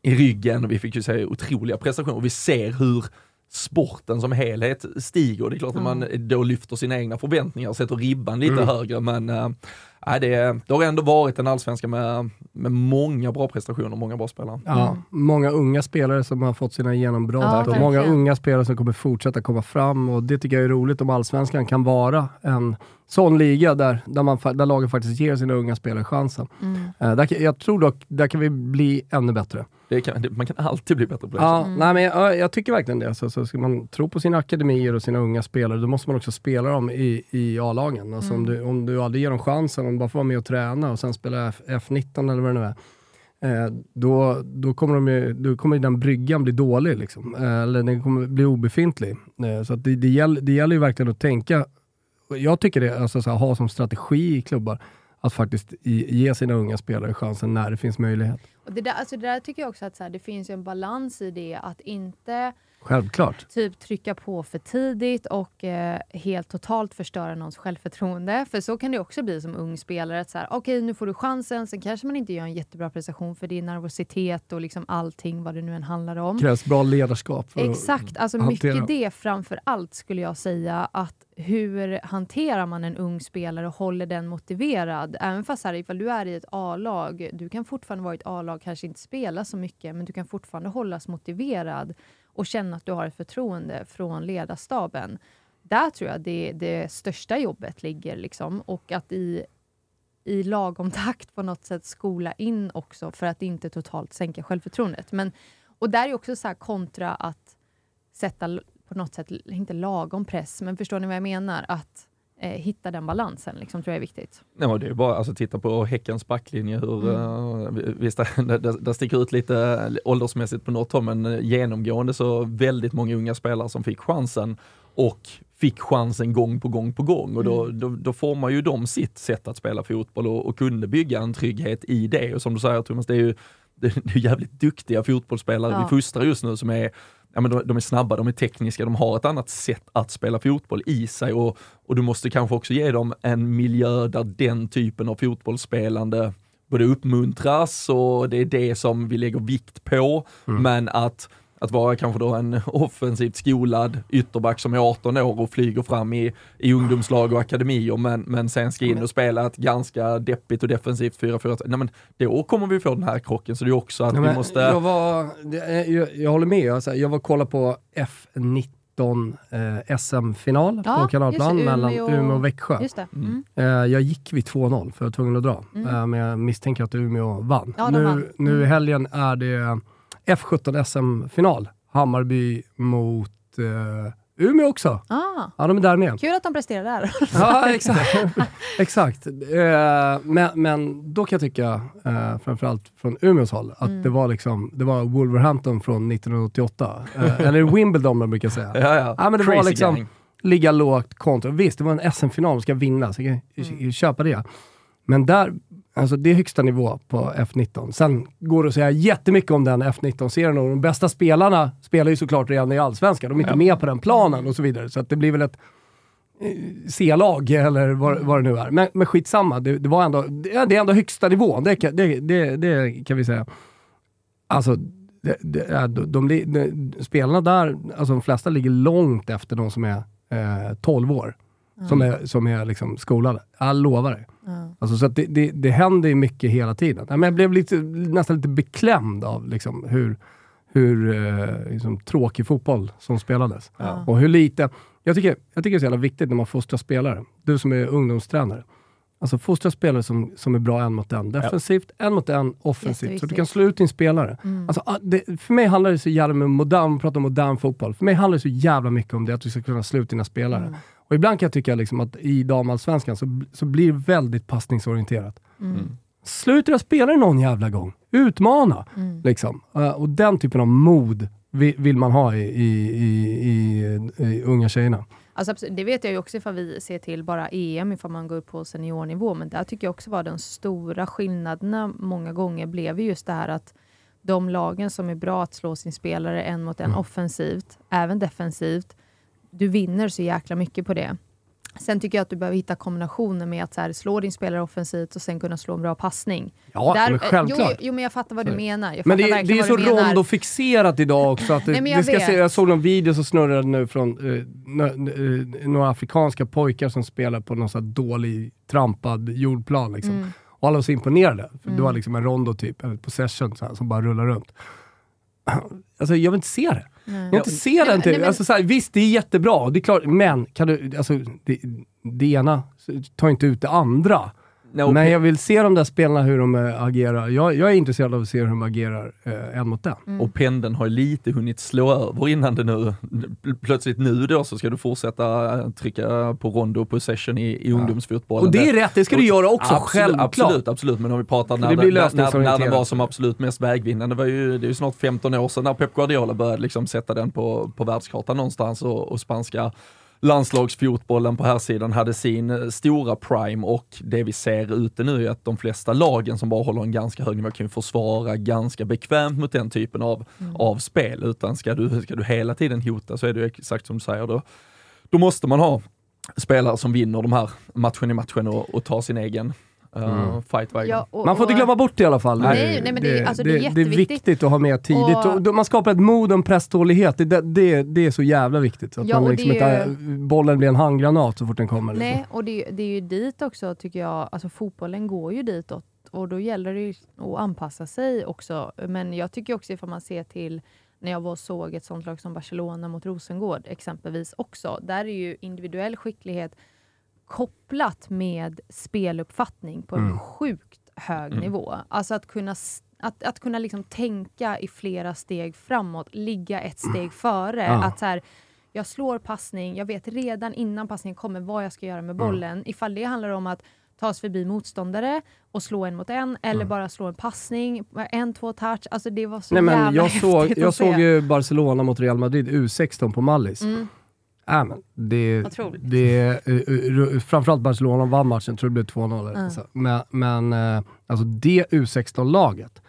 i ryggen och vi fick ju se otroliga prestationer. Vi ser hur sporten som helhet stiger. Det är klart att man då lyfter sina egna förväntningar och sätter ribban lite Mm. högre, men äh, nej, det, det har ändå varit en allsvenska med, med många bra prestationer, många bra spelare. Ja, Mm. många unga spelare som har fått sina genombrott Ja, och många unga spelare som kommer fortsätta komma fram och det tycker jag är roligt om allsvenskan kan vara en sån liga där, där, man, där lagen faktiskt ger sina unga spelare chansen. Mm. Eh, där, kan- jag tror dock, där kan vi bli ännu bättre. Det kan, det, man kan alltid bli bättre på det. Ja, Mm. nej, men jag, jag tycker verkligen det. Så, så ska man tro på sina akademier och sina unga spelare, då måste man också spela dem i, i A-lagen. Alltså om, Mm. du, om du aldrig ger dem chansen, man bara får vara med och träna och sen spela F19 eller vad det nu är, eh, då, då, kommer de ju, då kommer den bryggan bli dålig. Liksom. Eh, eller den kommer bli obefintlig. Eh, så att det, det, gäller, det gäller ju verkligen att tänka, jag tycker det, alltså, så här, ha som strategi i klubbar, att faktiskt ge sina unga spelare chansen när det finns möjlighet. Och det, där, alltså det där tycker jag också att så här, det finns en balans i det att inte Självklart. typ trycka på för tidigt och eh, helt totalt förstöra någons självförtroende. För så kan det också bli som ung spelare. Okej, nu får du chansen, sen kanske man inte gör en jättebra prestation för din nervositet och liksom allting vad det nu än handlar om. krävs bra ledarskap. för att- Exakt, alltså hantera. mycket det framför allt skulle jag säga att hur hanterar man en ung spelare och håller den motiverad? Även fast här, ifall du är i ett A-lag, du kan fortfarande vara i ett A-lag, kanske inte spela så mycket, men du kan fortfarande hållas motiverad och känna att du har ett förtroende från ledarstaben. Där tror jag det, det största jobbet ligger liksom och att i i lagom takt på något sätt skola in också för att inte totalt sänka självförtroendet. Men, och där är också så här kontra att sätta på något sätt, inte lagom press, men förstår ni vad jag menar? Att hitta den balansen liksom, tror jag är viktigt. Men det är bara alltså, titta på Häckens backlinje, hur, Mm. eh, visst [laughs] det, det, sticker ut lite åldersmässigt på något håll, men eh, genomgående så väldigt många unga spelare som fick chansen och fick chansen gång på gång på gång och då, Mm. då, då formar ju de sitt sätt att spela fotboll och, och kunde bygga en trygghet i det. Och som du säger Thomas, det är ju [laughs] det, är jävligt duktiga fotbollsspelare Ja. vi fostrar just nu som är Ja, men de, de är snabba, de är tekniska, de har ett annat sätt att spela fotboll i sig och, och du måste kanske också ge dem en miljö där den typen av fotbollsspelande både uppmuntras och det är det som vi lägger vikt på. Mm. Men att, att vara kanske då en offensivt skolad ytterback som är 18 år och flyger fram i, i ungdomslag och akademier men, men sen ska in och spela ett ganska deppigt och defensivt 4-4. Nej men då kommer vi få den här krocken så det är också att Nej, vi måste... jag, var, jag, jag håller med, alltså, jag var och kollade på F19 eh, SM-final Ja, på Kanalplan det, mellan Umeå- Umeå och Växjö. Just det. Mm. Mm. Eh, jag gick vid 2-0 för jag var tvungen att dra, Mm. eh, men jag misstänker att Umeå vann. Ja, de nu, vann. nu i Mm. helgen är det F17 SM-final, Hammarby mot eh, Umeå också. Ah, Ja, de är där med. kul att de presterar där. [laughs] Ja, exakt. exakt. Eh, men, men då kan jag tycka, eh, framförallt från Umeås håll, att Mm. det var liksom, det var Wolverhampton från 1988. Eh, eller Wimbledon man brukar säga. [laughs] Ja, ja. Ja, men det var Crazy liksom- gang. Ligga lågt kontra. Visst, det var en SM-final, de ska vinna, så jag kan Mm. köpa det. Men där, alltså det är högsta nivå på F19. Sen går det att säga jättemycket om den F19-serien och de bästa spelarna spelar ju såklart redan i Allsvenskan. De är inte Ja. med på den planen och så vidare. Så det blir väl ett eh, C-lag eller vad, vad det nu är. Men, men skitsamma, det, det, var ändå, det, är- det är ändå högsta nivån. Det, kan- det, det, det kan vi säga. Alltså, de, de, de, spelarna där, alltså de flesta ligger långt efter de som är eh, 12 år. Som är, som är liksom skolade. Jag lovar dig. Ja. Alltså, så det, det, det händer ju mycket hela tiden. Men jag blev lite, nästan lite beklämd av liksom, hur, hur eh, liksom, tråkig fotboll som spelades. Ja. Och hur lite... Jag tycker, jag tycker det är så jävla viktigt när man fostrar spelare. Du som är ungdomstränare. Alltså fostra spelare som, som är bra en mot en. Defensivt, en mot en, offensivt. Så du kan slå ut din spelare. Mm. Alltså, ah, det, för mig handlar det så jävla med modern, pratar om modern fotboll. För mig handlar det så jävla mycket om det, att du ska kunna slå ut dina spelare. Mm. Och ibland kan jag tycka liksom att i damallsvenskan så, så blir det väldigt passningsorienterat. Mm. Slå ut era spelare någon jävla gång. Utmana. Mm. Liksom. Eh, och den typen av mod vill, vill man ha i, i, i, i, i unga tjejerna. Alltså, det vet jag ju också ifall vi ser till bara EM, ifall man går upp på seniornivå, men där tycker jag också var den stora skillnaderna många gånger blev ju just det här att de lagen som är bra att slå sin spelare en mot en Mm. offensivt, även defensivt, du vinner så jäkla mycket på det. Sen tycker jag att du behöver hitta kombinationer med att så här, slå din spelare offensivt och sen kunna slå en bra passning. Ja, Där- men eh, självklart. Jo, jo, men jag fattar vad du Så. menar. Jag Men det, verkligen det är så rondofixerat idag också. Att [laughs] det, Nej, jag det ska vet. se, jag såg någon video som snurrade nu från eh, några afrikanska pojkar som spelar på någon här dålig trampad jordplan. Liksom. Mm. Och alla var så imponerade. För Det Mm. var liksom en rondo typ, en possession så här, som bara rullar runt. [clears throat] Alltså jag vill inte se det. Nej. Jag inte se den. Typ. Alltså, så här, visst, det är jättebra. Det är klart, men kan du, alltså, det, det ena tar inte ut det andra. No, Men jag vill se de där spelarna hur de äh, agerar. Jag, jag är intresserad av att se hur de agerar äh, en mot en. Mm. Och pendeln har ju lite hunnit slå över innan det nu, plötsligt nu då så ska du fortsätta eh, trycka på rondo och possession i, i ungdomsfotbollen. Och det är rätt, det ska du göra också, absolut, självklart. Absolut, absolut, men om vi pratar när, det blir när, när, när den var som absolut mest vägvinnande, det var ju, det är ju snart 15 år sedan när Pep Guardiola började liksom sätta den på, på världskartan någonstans och, och spanska landslagsfotbollen på här sidan hade sin eh, stora prime och det vi ser ute nu är att de flesta lagen som bara håller en ganska hög nivå kan ju försvara ganska bekvämt mot den typen av, av spel. Utan ska du, ska du hela tiden hota så är det exakt som du säger, då, då måste man ha spelare som vinner de här matchen i matchen och, och tar sin egen Mm. fight varje Ja, gång. och- Man får inte glömma bort det i alla fall. Nej, nej, men det är- alltså, det är det är viktigt att ha med tidigt. Och- Och, man skapar ett mod och en presstålighet. Det, det, det, det är så jävla viktigt. Att Ja, man liksom inte, är bollen blir en handgranat så fort den kommer. Liksom. Nej, och det, det är ju dit också tycker jag, alltså fotbollen går ju ditåt och då gäller det ju att anpassa sig också. Men jag tycker också ifall man ser till när jag var såg ett sånt lag som Barcelona mot Rosengård exempelvis också. Där är ju individuell skicklighet kopplat med speluppfattning på en Mm. sjukt hög Mm. nivå. Alltså att kunna, att, att kunna liksom tänka i flera steg framåt, ligga ett steg före. Ja. Att så här, jag slår passning, jag vet redan innan passningen kommer vad jag ska göra med bollen. Ifall det handlar om att ta sig förbi motståndare och slå en mot en, eller bara slå en passning, en, två touch. Alltså det var så Nej, men jävla jag [laughs] såg, jag såg ju Barcelona mot Real Madrid U16 på Mallis. Mm. Äh, men det, Otroligt. det, eh, eh, framförallt Barcelona vann matchen, tror det blev 2-0. eller Mm. så. Men, men eh, alltså det U16-laget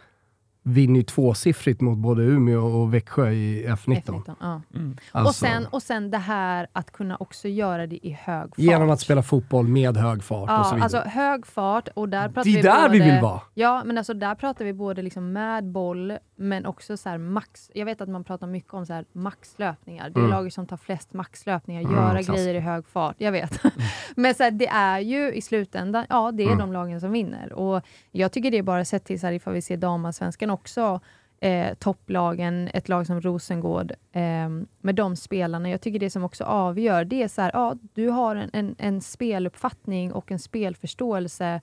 vinner ju tvåsiffrigt mot både Umeå och Växjö i F19. F19, ja. Mm. Alltså, och, sen, och sen det här att kunna också göra det i hög fart. genom att spela fotboll med hög fart och så Ja, vidare. alltså hög fart och där pratar det är vi där både, vi vill vara. Ja, men alltså där pratar vi både liksom med boll, men också så max. Jag vet att man pratar mycket om så här maxlöpningar. Det är Mm. laget som tar flest maxlöpningar, Mm, göra klass. grejer i hög fart. Jag vet. [laughs] men så här, det är ju i slutändan, ja det är Mm. de lagen som vinner. Och jag tycker det är bara sett till, så här, ifall vi ser damallsvenskan också, eh, topplagen, ett lag som Rosengård, eh, med de spelarna. Jag tycker det som också avgör, det är så här, ja, du har en, en, en speluppfattning och en spelförståelse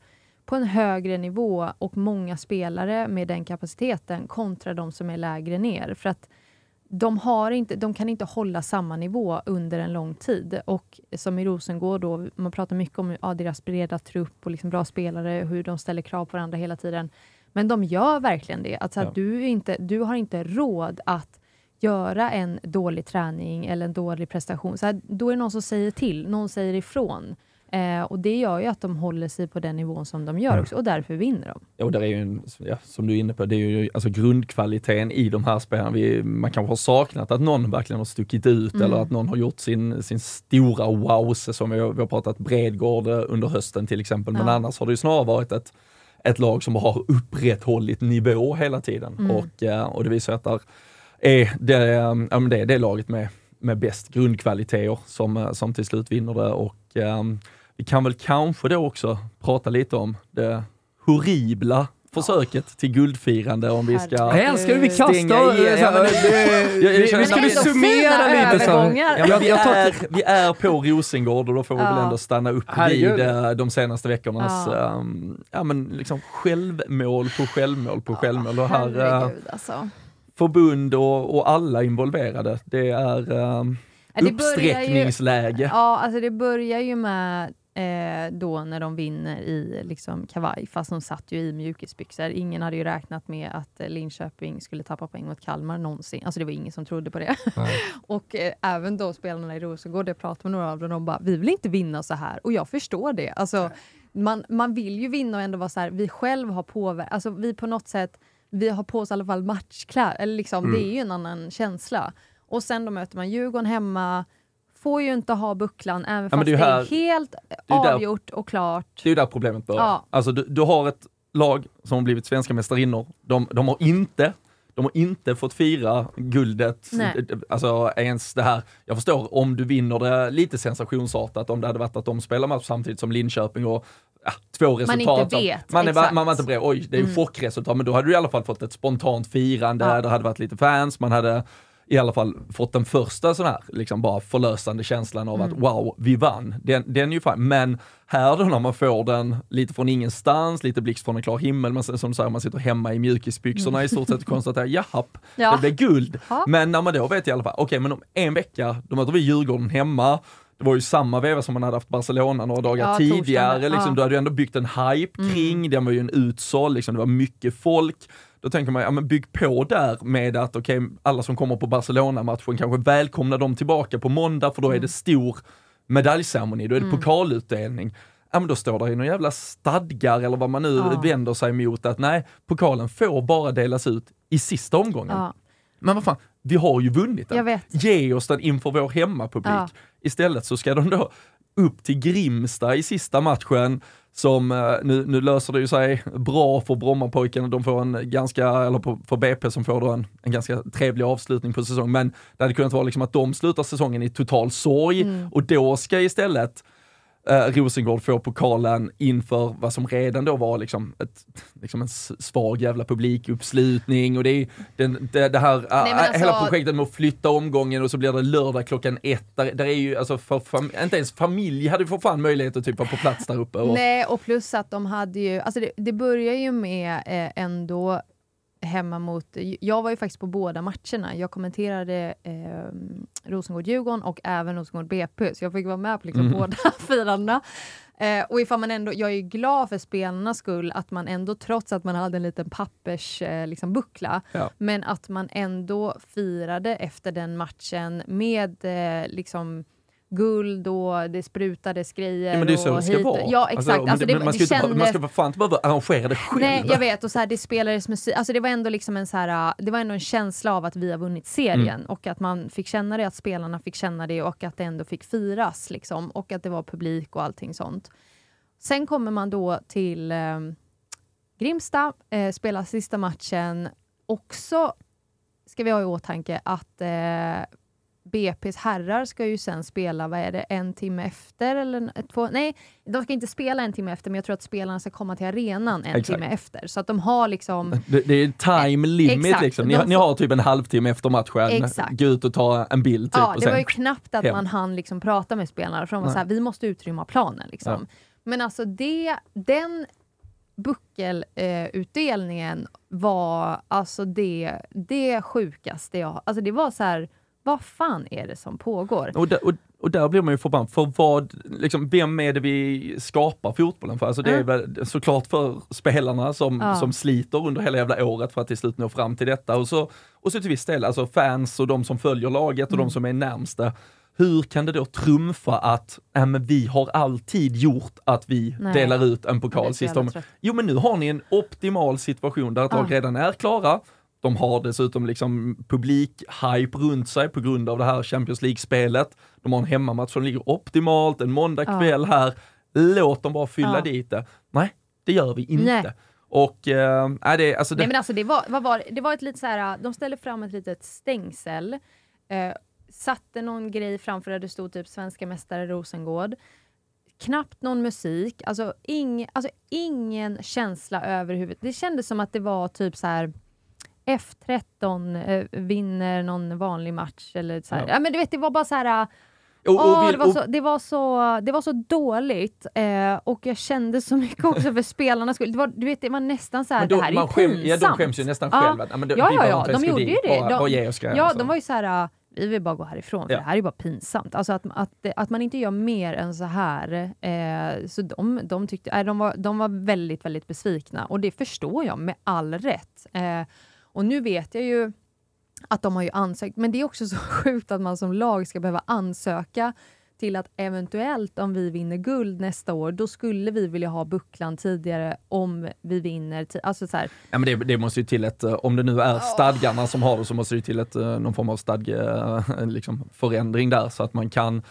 på en högre nivå och många spelare med den kapaciteten kontra de som är lägre ner. För att de, har inte, de kan inte hålla samma nivå under en lång tid. Och som i Rosengård, då, man pratar mycket om ja, deras breda trupp och liksom bra spelare, hur de ställer krav på varandra hela tiden. Men de gör verkligen det. Att så här, Ja. du, inte, du har inte råd att göra en dålig träning eller en dålig prestation. Så här, då är det någon som säger till, någon säger ifrån. Eh, och det gör ju att de håller sig på den nivån som de gör också och därför vinner de. Ja, och där är ju, en, ja, som du är inne på, det är ju alltså grundkvaliteten i de här spelarna. Vi, man kanske har saknat att någon verkligen har stuckit ut Mm. eller att någon har gjort sin, sin stora wow-säsong. Vi, har- vi har pratat Bredgård eh, under hösten till exempel, men Ja. annars har det ju snarare varit ett, ett lag som har upprätthållit nivå hela tiden. Mm. Och, eh, och det visar att där är det, eh, det, är det laget med, med bäst grundkvaliteter som, som till slut vinner det. Och, vi kan väl kanske då också prata lite om det horribla försöket till guldfirande om vi ska... Jag älskar hur vi kastar... Vi- skulle summera lite så. Ja, vi, jag tar- är, vi är på Rosengård och då får vi Ja. väl ändå stanna upp Herregud. vid eh, de senaste veckornas Ja. ehm, ja, men liksom självmål på självmål på självmål. Och här, eh, Herregud alltså. förbund och, och alla involverade. Det är um, ju- uppsträckningsläge. Ja, alltså det börjar ju med eh, då när de vinner i liksom, kavaj, fast de satt ju i mjukisbyxor. Ingen hade ju räknat med att eh, Linköping skulle tappa poäng mot Kalmar någonsin. Alltså det var ingen som trodde på det. [laughs] och eh, även då spelarna i Rosengård, jag pratade med några av dem, de bara, vi vill inte vinna så här. Och jag förstår det. Alltså, man, man vill ju vinna och ändå vara så här, vi själv har påverkat, alltså vi på något sätt, vi har på oss i alla fall matchkläder, eller liksom, Mm. det är ju en annan känsla. Och sen då möter man Djurgården hemma, får ju inte ha bucklan även men fast det är det ju är, här- helt är ju där- avgjort och klart. Det är ju där problemet börjar. Ja. Alltså du, du har ett lag som har blivit svenska mästarinnor. De, de har inte de har inte fått fira guldet, Nej. alltså ens det här, jag förstår om du vinner det lite sensationsartat, om det hade varit att de spelar match samtidigt som Linköping och ja, två resultat. inte som- vet, man, är, man var inte beredd, oj det är ju Mm. chockresultat, men då hade du i alla fall fått ett spontant firande, Ja. det hade varit lite fans, man hade i alla fall fått den första sån här, liksom bara förlösande känslan av att Mm. wow, vi vann. Den, den är ju fan, men här då när man får den lite från ingenstans, lite blixt från en klar himmel, man, som du säger, man sitter hemma i mjukisbyxorna i stort sett och konstaterar [laughs] japp, Ja. det blev guld. Ja. Men när man då vet i alla fall, okej men om en vecka, då möter vi Djurgården hemma, det var ju samma veva som man hade haft Barcelona några dagar Ja, tidigare, liksom, ja. då hade du ändå byggt en hype Mm. kring, den var ju en utsåld, liksom, det var mycket folk. Då tänker man, ja men bygg på där med att okej, alla som kommer på Barcelona-matchen kanske välkomnar dem tillbaka på måndag för då är Mm. det stor medaljceremoni, då är det Mm. pokalutdelning. Ja men då står det i några jävla stadgar eller vad man nu Ja. vänder sig mot att nej, pokalen får bara delas ut i sista omgången. Ja, Men vad fan, vi har ju vunnit den. Ge oss den inför vår hemmapublik. Ja. Istället så ska de då upp till Grimsta i sista matchen som, eh, nu, nu löser det ju sig bra för Brommapojkarna, de får en ganska, eller för BP som får då en, en ganska trevlig avslutning på säsongen, men det hade kunnat vara liksom att de slutar säsongen i total sorg Mm. och då ska istället eh, Rosengård få pokalen inför vad som redan då var liksom, ett, liksom en svag jävla publikuppslutning och det är den, det, det här, äh, men alltså- hela projektet med att flytta omgången och så blir det lördag klockan ett. Där, där är ju, alltså för fam, inte ens familj hade för fan möjlighet att typ vara på plats där uppe. Och, Nej, och plus att de hade ju, alltså det, det börjar ju med eh, ändå hemma mot, jag var ju faktiskt på båda matcherna. Jag kommenterade eh, Rosengård-Djurgården och även Rosengård-BP, så jag fick vara med på liksom Mhm. båda [laughs] firandena. Eh, och ifall man ändå, jag är glad för spelarnas skull att man ändå, trots att man hade en liten pappers eh, liksom buckla, Ja. men att man ändå firade efter den matchen med eh, liksom guld och det sprutades grejer. ja, men det är så det ska hit- vara. Ja, exakt. men Alltså, det, men man, ska kändes... man ska fan inte behöva arrangera det själv. Nej, jag vet. Och så här, det spelades musik. Alltså det var ändå liksom en så här, äh, det var ändå en känsla av att vi har vunnit serien Mm. och att man fick känna det, att spelarna fick känna det och att det ändå fick firas liksom och att det var publik och allting sånt. Sen kommer man då till eh, Grimsta, eh, spelar sista matchen. Också ska vi ha i åtanke att eh, BP's herrar ska ju sen spela, vad är det, en timme efter? Eller två, nej, de ska inte spela en timme efter, men jag tror att spelarna ska komma till arenan en Exakt. timme efter. Så att de har liksom... [laughs] Det, det är time limit Exakt. liksom. Ni, ni har typ en halvtimme efter matchen, Exakt. gå ut och ta en bild typ. ja, det var ju knappt att hem. man hann liksom prata med spelarna, för de var Nej. så här, vi måste utrymma planen. Liksom. Men alltså det, den buckelutdelningen var alltså det, det sjukaste jag... Alltså det var så här, vad fan är det som pågår? Och där, och, och där blir man ju förbannad, för vad, liksom, vem är det vi skapar fotbollen för? Alltså det är Mm. väl såklart för spelarna som, Ja. som sliter under hela jävla året för att till slut nå fram till detta. Och så, och så till viss del, alltså fans och de som följer laget och Mm. de som är närmsta. Hur kan det då trumfa att äh, men vi har alltid gjort att vi Nej. delar ut en pokal om... trött. Jo men nu har ni en optimal situation där ett lag redan är klara. De har dessutom liksom publik-hype runt sig på grund av det här Champions League-spelet. De har en hemmamatch som ligger optimalt, en måndagkväll här. Låt dem bara fylla Ja. dit det. Nej, det gör vi inte. Nej. Och äh, det, alltså det, Nej men alltså det var, vad var, det? det var ett litet så här, de ställde fram ett litet stängsel, eh, satte någon grej framför där det stod typ svenska mästare Rosengård. Knappt någon musik, alltså, ing, alltså ingen känsla överhuvud. Det kändes som att det var typ så här F13 eh, vinner någon vanlig match eller så här. Ja. Ja. men du vet, det var bara så här och, och det, var så, det, var så, det var så dåligt eh, och jag kände så mycket också för spelarnas skull. Det var, du vet, det var nästan så här, då, det här är ju skäm, pinsamt. ja, de skäms ju nästan Ja. själva. Ja, men det, Ja, ja, ja, de gjorde ju det. Bara, De- bara ge oss grejer. Ja, så. de var ju så här, vi vill bara gå härifrån, för Ja. det här är bara pinsamt. Alltså att, att, att man inte gör mer än så här. Eh, så de, de, tyckte, eh, de, var, de var väldigt, väldigt besvikna. Och det förstår jag med all rätt. Eh, och nu vet jag ju att de har ju ansökt, men det är också så [laughs] sjukt att man som lag ska behöva ansöka till att eventuellt om vi vinner guld nästa år, då skulle vi vilja ha bucklan tidigare om vi vinner. Alltså så här, Ja, men det, det måste ju till ett, eh, om det nu är stadgarna som har det, så måste det till ett, eh, någon form av stadge, [laughs] liksom, förändring där så att man kan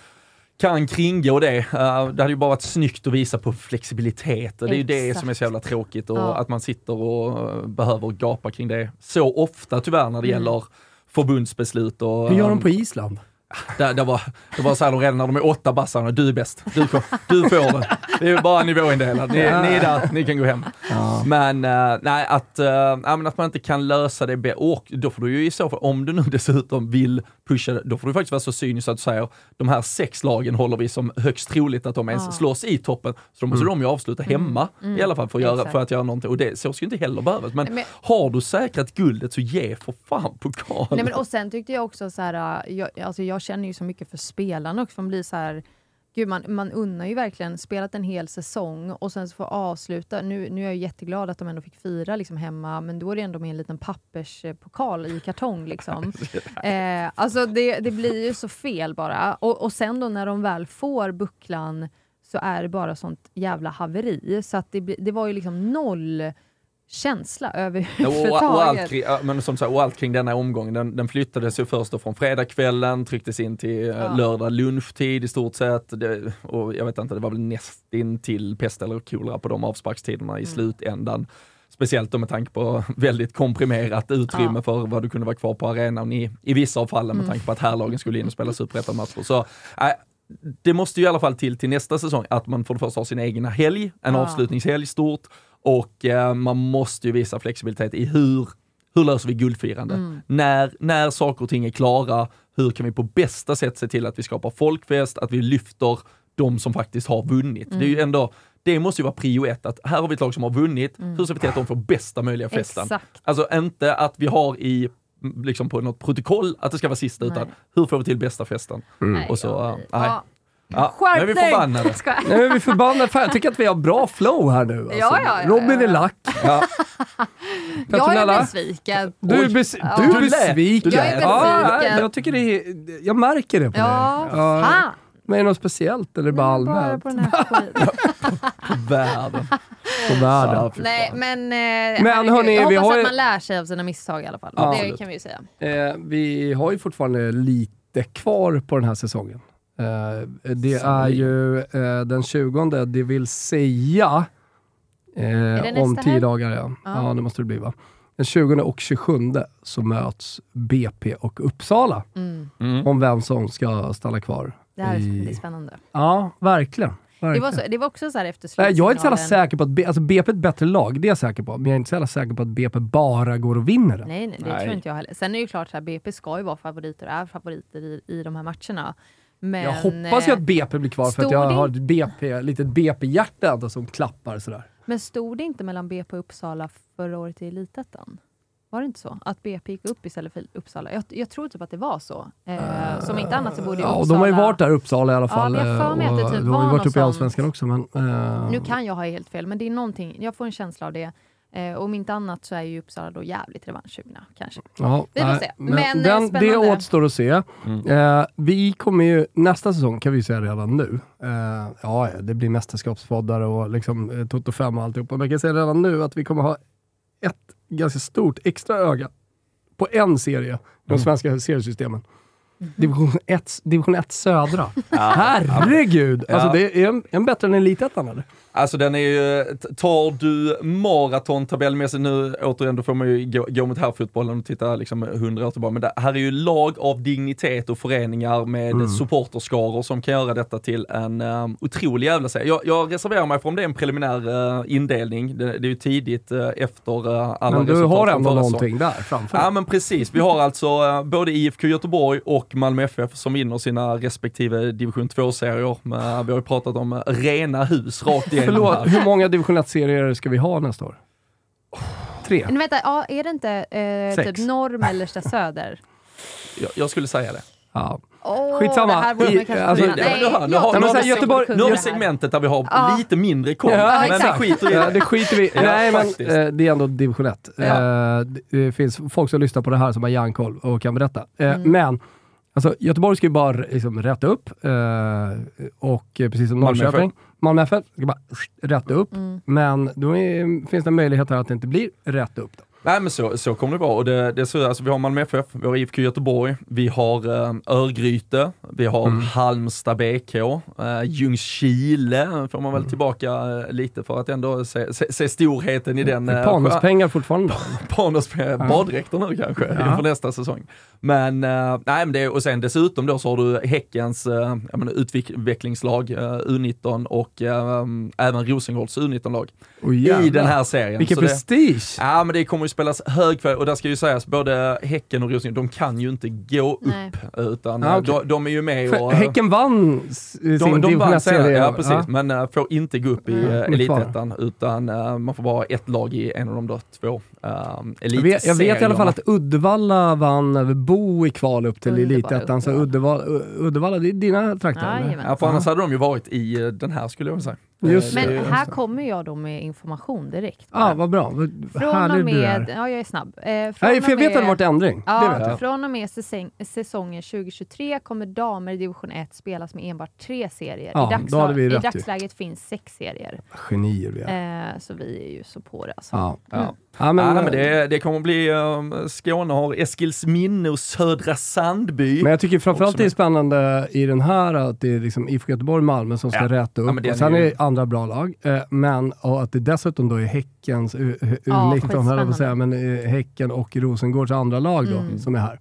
kan kringgå det. Eh, det hade ju bara varit snyggt att visa på flexibilitet det är ju det som är så jävla tråkigt och Ja. att man sitter och eh, behöver gapa kring det så ofta tyvärr när det Mm. gäller förbundsbeslut. Och, Hur gör de ehm, på Island? [laughs] det, det, var, det var så här de redan när de är åtta bassarna, du är bäst, du, får- du får det. Det är bara nivåindelat, ni, ni är där, ni kan gå hem. Men eh, nej, att, uh, ja, men att man inte kan lösa det och då får du ju i så fall, om du nu dessutom vill pusha då får du faktiskt vara så cynisk att du säger de här sex lagen håller vi som högst troligt att de ens Ja. slåss i toppen, så då måste de ju avsluta hemma i alla fall för att, göra, Exakt. för att göra någonting. Och det, så ska ju inte heller behövas. Men, men- har du säkrat guldet så ge för fan pokalen. Nej, men, och sen tyckte jag också så här, äh, jag, alltså jag känner ju så mycket för spelarna också, man blir så här, gud man, man unnar ju verkligen spelat en hel säsong och sen så få avsluta, nu, nu är jag jätteglad att de ändå fick fira liksom hemma, men då är det ändå med en liten papperspokal i kartong liksom. [laughs] eh, alltså det, det blir ju så fel bara. Och, och sen då när de väl får bucklan så är det bara sånt jävla haveri, så att det, det var ju liksom noll känsla och, överhuvudtaget. och, allt kring, ja, men som sagt, och allt kring denna omgången, den, den flyttades ju först då från fredagskvällen, trycktes in till eh, Ja. lördag lunchtid i stort sett. Det, och jag vet inte, det var väl nästin till pest eller kolera på de avsparkstiderna Mm. i slutändan. Speciellt då med tanke på [laughs] väldigt komprimerat utrymme Ja. för vad du kunde vara kvar på arenan i, i vissa av fallen med Mm. tanke på att herrlagen skulle in och spela superettan-matcher. Så äh, det måste ju i alla fall till till nästa säsong att man för det första har sin egna helg, en Ja. avslutningshelg stort och eh, man måste ju visa flexibilitet i hur, hur löser vi guldfirande? Mm. När, när saker och ting är klara, hur kan vi på bästa sätt se till att vi skapar folkfest, att vi lyfter de som faktiskt har vunnit. Det är Mm. ju ändå, det måste ju vara prio ett, att här har vi ett lag som har vunnit, hur ser vi till att de får bästa möjliga festen? Mm. Exakt. Alltså inte att vi har i mm, liksom på något protokoll att det ska vara sista, utan Nej. hur får vi till bästa festen? Nej, Och så, jag äh. Ja. Ja, nu är vi förbannade. Nej, men vi är förbannade. Fan, jag tycker att vi har bra flow här nu. Alltså. Ja, ja, ja, Robin ja, är ja. lack. Ja. [laughs] Jag är besviken. Du är, bes Ja. du är besviken. Jag är Ja, besviken. jag tycker det är, jag märker det på Ja, dig. Ja. fan. Men är det något speciellt eller bara Bara allmänt? på den här skiten. Världen. På världen. Ja, Nej, men, eh, Men herregud. hörni, jag vi hoppas har ju- att man lär sig av sina misstag i alla fall. Ja. det Absolut. kan vi ju säga. Eh, vi har ju fortfarande lite kvar på den här säsongen. Eh, det är ju eh, den 20, det vill säga det eh, om tio dagar. Ja. Ja. ja, det måste det bli va? Den 20 och 27 så möts BP och Uppsala Mm. Mm. om vem som ska stanna kvar. Det här är, i- det är spännande. Ja, verkligen. Det var, så, det var också så här efter Nej, jag är inte så jävla slutsignalen. säker på att B- alltså BP är ett bättre lag, det är jag säker på. Men jag är inte så jävla säker på att BP bara går och vinner den. Nej, nej, det Nej. tror inte jag heller. Sen är det ju klart att BP ska ju vara favoriter och är favoriter i, i de här matcherna. Men, jag hoppas ju att eh, BP blir kvar för att jag det- har ett BP, litet BP-hjärta som klappar sådär. Men stod det inte mellan BP och Uppsala förra året i Elitettan? Var det inte så? Att BP gick upp istället för Uppsala? Jag, jag tror typ att det var så. Eh, som inte annat så borde ju Ja, Uppsala... de har ju varit där, Uppsala i alla Ja, fall. men jag för mig eh, att det och typ de har ju var varit uppe i. Allsvenskan också. Men, eh, Nu kan jag ha helt fel, men det är någonting. Jag får en känsla av det. Eh, om inte annat så är ju Uppsala då jävligt revanschsugna, kanske. Ja, Vi får nej, se. Men, Men, eh, den, det återstår att se. Mm. Eh, vi kommer ju, nästa säsong kan vi säga redan nu, eh, ja det blir mästerskapspoddar och liksom, eh, Toto 5 och alltihopa, men jag kan säga redan nu att vi kommer ha ett ganska stort extra öga på en serie i de Mm. svenska seriesystemen. Mhm. Division 1, division 1 södra. Herregud! Ja. Alltså det är en, en bättre än Elitettan eller? Alltså den är ju, tar du maraton tabellmässigt nu, återigen då får man ju gå, gå mot herrfotbollen och titta liksom hundra år tillbaka, men det här är ju lag av dignitet och föreningar med Mm. supporterskaror som kan göra detta till en um, otrolig jävla serie. Jag, jag reserverar mig för om det är en preliminär eh, indelning, det, det är ju tidigt uh, efter uh, alla Men du har ändå någonting där framför Ja men precis, vi har alltså eh, både IFK Göteborg och Malmö FF som vinner sina respektive division 2-serier. Men Vi har ju pratat om rena hus rakt igenom Förlåt, hur många division 1-serier ska vi ha nästa år? Tre? Men vänta, ja, är det inte eh, Sex. typ norr, mellersta, söder? Jag, jag skulle säga det. Ja. Åh, Skitsamma. Det här borde I- man kanske alltså- kunna- Det- det- nu har- nu jag har- tror nu har att vi Göteborg- Nu har vi segmentet där vi har Ja. lite mindre koll, Ja, men vi exakt. skiter i Ja, det. det skiter vi Ja, Nej, men faktiskt. eh, det är ändå division 1. Ja. Eh, det finns folk som lyssnar på det här som har järnkoll och kan berätta. Eh, Mm. Men alltså, Göteborg ska ju bara liksom, rätta upp eh, och eh, precis som Norrköping. Malmö FF ska bara rätta upp. Mm. Men då är, finns det möjligheter att det inte blir rätt upp. Då. Nej men så, så kommer det vara. Och det, det så, alltså, vi har Malmö FF, vi har IFK Göteborg, vi har eh, Örgryte, vi har Mm. Halmstad BK, eh, Ljungskile får man väl Mm. tillbaka eh, lite för att ändå se, se, se storheten i den. eh, Panuspengar fortfarande. [laughs] Panos baddräkter nu kanske Ja. inför nästa säsong. Men, eh, nej, men det, och sen dessutom då så har du Häckens uh, utvecklingslag eh, U19 och eh, även Rosengårds U19-lag Oh, i den här serien. Vilken Så det, prestige! Ja men det kommer spelas hög kvalitet och där ska ju sägas både Häcken och Rosengård, de kan ju inte gå upp Nej. utan Ah, eh, okej. de, de är ju med För och... Häcken vann sin de, de vann 1-serie. serien, ja precis, Ja. men äh, får inte gå upp i Mitt elitettan utan äh, man får bara ett lag i en av de två äh, Jag vet, jag vet i alla fall att Uddevalla vann över Bo i kval upp till elitettan, så Uddevalla. Uddevalla, det är dina trakter? Jajamän. Ja, för annars hade de ju varit i eh, den här skulle jag säga. Just Eh, det. Men det- här kommer jag då med information direkt. Ja, ah, vad bra. Från och härlig du med, är. ja jag är snabb. Eh, från Nej, för jag och vet att det har med- varit ändring. Ja, det vet jag. från och med säsong, säsongen 2023 kommer damer i division 1 spelas med enbart tre serier. Ja, I, dagsla- I rätt ju. dagsläget finns sex serier. Genier vi är. Eh, så vi är ju så på det alltså. Ja. Ja. Ja, Men, ja, men det, det kommer bli, um, Skåne har Eskilsminne och Södra Sandby. men jag tycker framförallt det är spännande i den här att det är liksom IFK Göteborg och Malmö som ska Ja. rätta upp. Ja, och sen är det andra bra lag. Eh, men och att det dessutom då är Häckens U- U- Ja, U19, höll jag på säga, men eh, Häcken och Rosengårds andra lag då, Mm. som är här.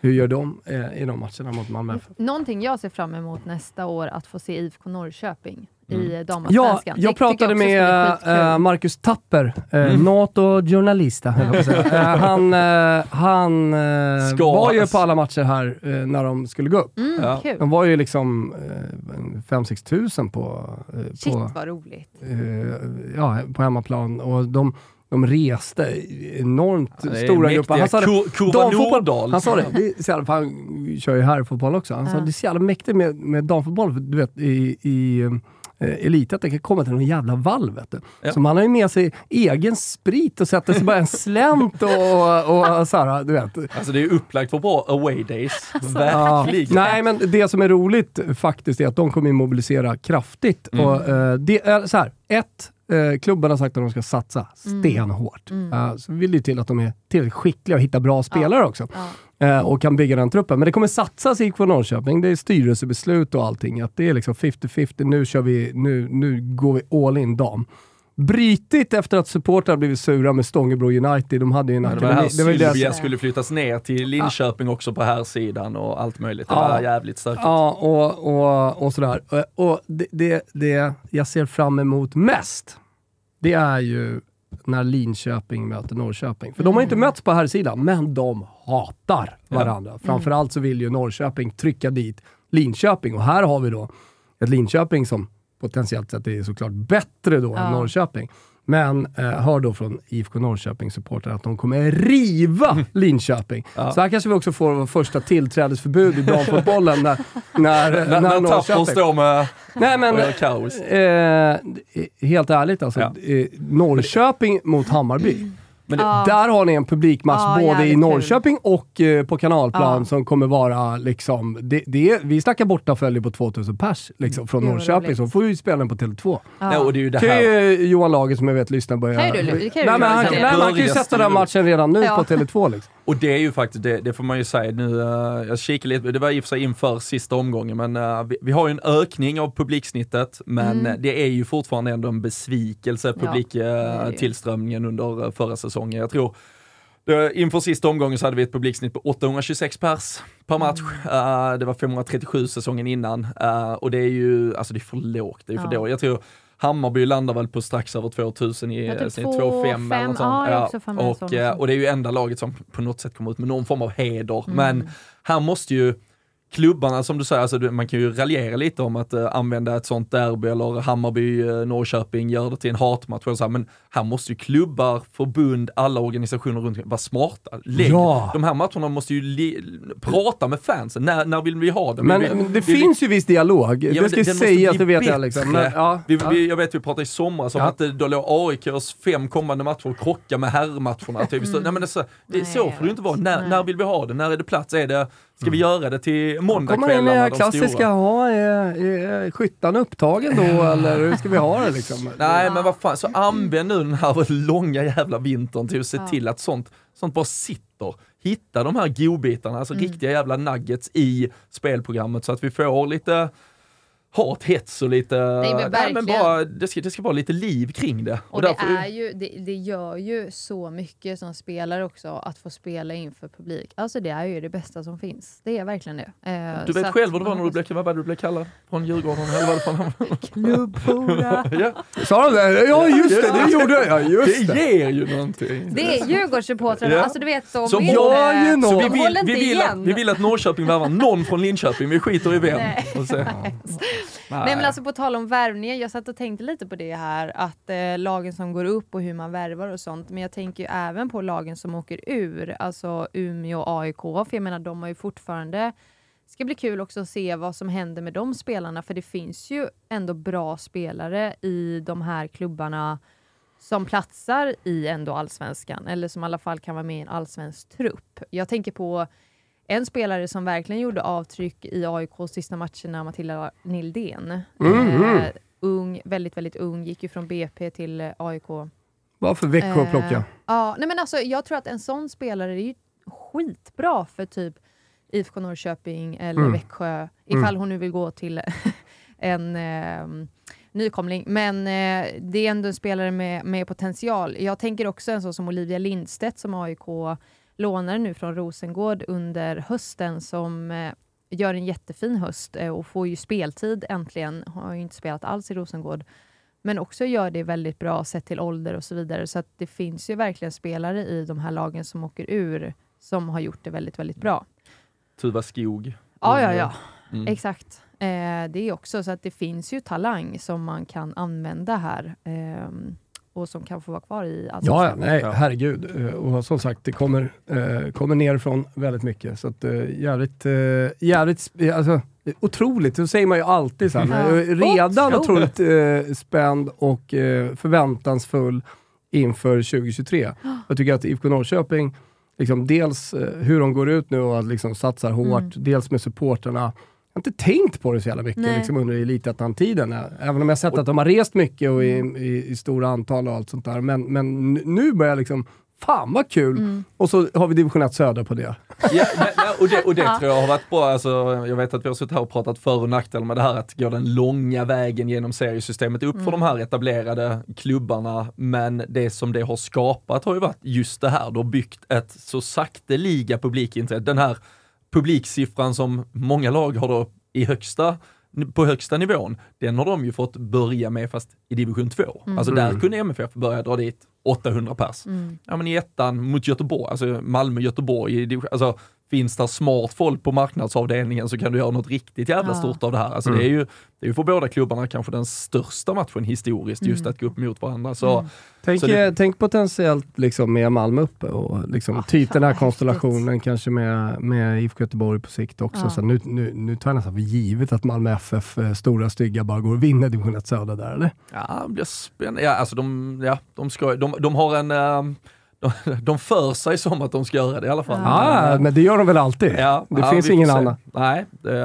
Hur gör de eh, i de matcherna mot Malmö? Någonting jag ser fram emot nästa år att få se IFK Norrköping i Mm. Ja, damallsvenskan. Det jag pratade med eh, Marcus Tapper, uh, Mm. NATO-journalista. [laughs] Eh, han eh, han eh, var ju på alla matcher här eh, när de skulle gå upp. Mm, Ja. De var ju liksom uh, 5-6 tusen på, eh, Shit på, vad roligt. eh, ja, på hemmaplan. Och de, de reste enormt Ja, stora grupper. Han sa det, damfotboll, han sa det, det är så jävla, han kör ju här fotboll också. Han sa Ja. det är så jävla mäktigt med, med damfotboll, du vet i, i eh, kan komma till någon jävla valv. Vet du. Ja. Så man har ju med sig egen sprit och sätter sig bara en slänt och, och så här, du vet. Alltså det är upplagt för bra away days. Ja. Verkligen. Nej, men det som är roligt faktiskt är att de kommer att mobilisera kraftigt. Mm. Och, eh, det är så här, ett, eh, klubben har sagt att de ska satsa Mm. stenhårt. Mm. Eh, så vill det till att de är tillräckligt skickliga och hittar bra spelare också. Ja. Eh, och kan bygga den truppen. Men det kommer satsas i IFK Norrköping. Det är styrelsebeslut och allting. Att det är liksom 50-50. Nu, kör vi, nu, nu går vi all in dam. Brytigt efter att supportrar blivit sura med Stångebro United. De hade ju en Ja, det var här det var deras- Sylvia skulle flyttas ner till Linköping också på här sidan och allt möjligt. Det Ja. var jävligt stökigt. Ja, och, och, och sådär. Och, och det, det, det jag ser fram emot mest, det är ju när Linköping möter Norrköping. För de har inte Mm. mötts på här sidan, men de hatar Ja. varandra. Framförallt så vill ju Norrköping trycka dit Linköping. Och här har vi då ett Linköping som potentiellt sett är såklart bättre då Ja. än Norrköping. Men eh, hör då från IFK Norrköping-supportrar att de kommer riva Linköping. Ja. Så här kanske vi också får vår första tillträdesförbud i damfotbollen när, [laughs] när, När, när, när Norrköping... står med Nej men, och kaos. eh, helt ärligt alltså. Ja. Eh, Norrköping mot Hammarby. Men det, Ja. Där har ni en publikmatch Ja, både i Norrköping och eh, på kanalplan Ja. som kommer vara liksom, det, det, vi snackar bortafölje på 2000 pers liksom, från Norrköping, roligt. så får vi spela den på Tele2. nej, och det är ju det kan ju Johan Lager som jag vet lyssnar börja... Kan du- kan nej, men han, nej, han kan ju sätta den matchen redan nu Ja. på Tele2 liksom. Och det är ju faktiskt, det, det får man ju säga nu, eh, jag kikar lite, det var i och för sig inför sista omgången, men eh, vi, vi har ju en ökning av publiksnittet, men Mm. det är ju fortfarande ändå en besvikelse, Ja, det är det ju. publiktillströmningen under förra säsongen. Jag tror inför sista omgången så hade vi ett publiksnitt på 826 pers per match. Mm. Eh, det var 537 säsongen innan eh, och det är ju, alltså det är för lågt, det är för Ja. dåligt. Jag tror Hammarby landar väl på strax över 2000 i typ eh, snitt 2,5, 2,5 eller något sånt. ja, och, också. och det är ju enda laget som på något sätt kommer ut med någon form av heder. Mm. Men här måste ju klubbarna som du säger, alltså, man kan ju raljera lite om att eh, använda ett sånt derby eller Hammarby, eh, Norrköping, gör det till en hatmatch. eller så här, Men här måste ju klubbar, förbund, alla organisationer runt vara smarta. Lägg, Ja. De här matcherna måste ju li- prata med fansen. När, när vill vi ha det? Men, vi, men det vi- finns ju viss dialog, Ja, det ska den måste sägas, bli det vet jag liksom. Men, ja, Vi, ja. vi, jag vet vi pratade i somras om Ja. att det, då låg AIKs fem kommande matcher och krocka med herrmatcherna. Typ. Så, nej, men det, är så, det, Nej, så jag får det ju inte vara. När, när vill vi ha det? När är det plats? Är det, ska vi göra det till Kommer in i måndagskvällarna? här de klassiska, ha, är, är skyttan upptagen då [laughs] eller hur ska vi ha det liksom? Nej men vad fan, så använd nu den här långa jävla vintern till att se Ja. till att sånt, sånt bara sitter. Hitta de här godbitarna, alltså Mm. riktiga jävla nuggets i spelprogrammet så att vi får lite hat, hets och lite... men men verkligen. bara, det, ska, det ska vara lite liv kring det. Och det, därför- är ju, det, det gör ju så mycket som spelare också att få spela inför publik. Alltså det är ju det bästa som finns. Det är verkligen det. Eh, Du så vet att själv vad det var när du blev, vad var du blev kallad från Djurgården? Eller vad fan Klubbhora. [laughs] ja, Sa de det? Ja just det, det gjorde jag. Ja, just det det. ger ju någonting. Det är Djurgårdssupportrarna, Ja. alltså du vet de Så vill, någon- Så vi vill, vi, vill att, vi vill att Norrköping värvar någon från Linköping, vi skiter i vem. Nej. Och sen, [laughs] Nej men alltså på tal om värvningen, jag satt och tänkte lite på det här att eh, lagen som går upp och hur man värvar och sånt. Men jag tänker ju även på lagen som åker ur, alltså Umeå och AIK. För jag menar de har ju fortfarande ska bli kul också att se vad som händer med de spelarna för det finns ju ändå bra spelare i de här klubbarna som platsar i ändå allsvenskan eller som i alla fall kan vara med i en allsvensk trupp. Jag tänker på en spelare som verkligen gjorde avtryck i AIKs sista matcherna, Matilda Nildén. Mhm. Eh, ung, väldigt, väldigt ung, gick ju från BP till eh, AIK. Vad för Växjö att plocka. Eh, ja, nej men alltså, jag tror att en sån spelare är ju skitbra för typ IFK Norrköping eller Mm. Växjö, ifall hon nu vill gå till [laughs] en eh, nykomling. Men eh, det är ändå en spelare med, med potential. Jag tänker också en sån som Olivia Lindstedt som AIK lånade nu från Rosengård under hösten som eh, gör en jättefin höst eh, och får ju speltid äntligen. Har ju inte spelat alls i Rosengård. Men också gör det väldigt bra sett till ålder och så vidare. Så det finns ju verkligen spelare i de här lagen som åker ur som har gjort det väldigt, väldigt bra. Tuva Skog. Ja, ja, ja. Mm. Exakt. Eh, det är också så att det finns ju talang som man kan använda här ehm, och som kan få vara kvar i Ja, ja, Allsvenskan. nej, herregud. Eh, Och som sagt, det kommer, eh, kommer nerifrån väldigt mycket. Så att, eh, jävligt, eh, jävligt, alltså, otroligt. Det säger man ju alltid. Så här. Redan Otroligt. eh, spänd och eh, förväntansfull inför 2023. Jag tycker att IFK Norrköping, liksom, dels hur de går ut nu och liksom satsar hårt, Mm. dels med supporterna. Har inte tänkt på det så jävla mycket Nej. liksom, under elitettan-tiden. Även om jag sett att de har rest mycket och i, i, i stora antal och allt sånt där. Men, men nu börjar jag liksom, fan vad kul! Mm. Och så har vi division 1 södra på det. Ja, nej, nej, och det, och det tror jag har varit bra. Alltså, jag vet att vi har suttit här och pratat för och nackdelar med det här att gå den långa vägen genom seriesystemet upp för de här etablerade klubbarna. Men det som det har skapat har ju varit just det här. Du har byggt ett så sakteliga publikintresse. Den här publiksiffran som många lag har då i högsta på högsta nivån, den har de ju fått börja med fast i division 2. Alltså där Mm. kunde MFF börja dra dit 800 pers. Mm. Ja men i ettan mot Göteborg, alltså Malmö-Göteborg, alltså finns det smart folk på marknadsavdelningen så kan du göra något riktigt jävla Ja. stort av det här. Alltså Mm. det är ju, det är ju för båda klubbarna kanske den största matchen historiskt, just Mm. att gå upp mot varandra. Så Mm. Tänk, Så det- eh, tänk potentiellt liksom med Malmö uppe och liksom Ah, typ den här konstellationen kanske med, med IFK Göteborg på sikt också. Ja. Så nu, nu, nu tar jag nästan för givet att Malmö FF, eh, stora stygga, bara går och vinner division 1 södra där eller? ja, det blir spännande. Ja, alltså de, ja, de, ska, de, de har en, eh, de, [laughs] de för sig som att de ska göra det i alla fall. Ja. Men, men det gör de väl alltid? Ja, Det ja, finns ingen se. annan. Nej, det,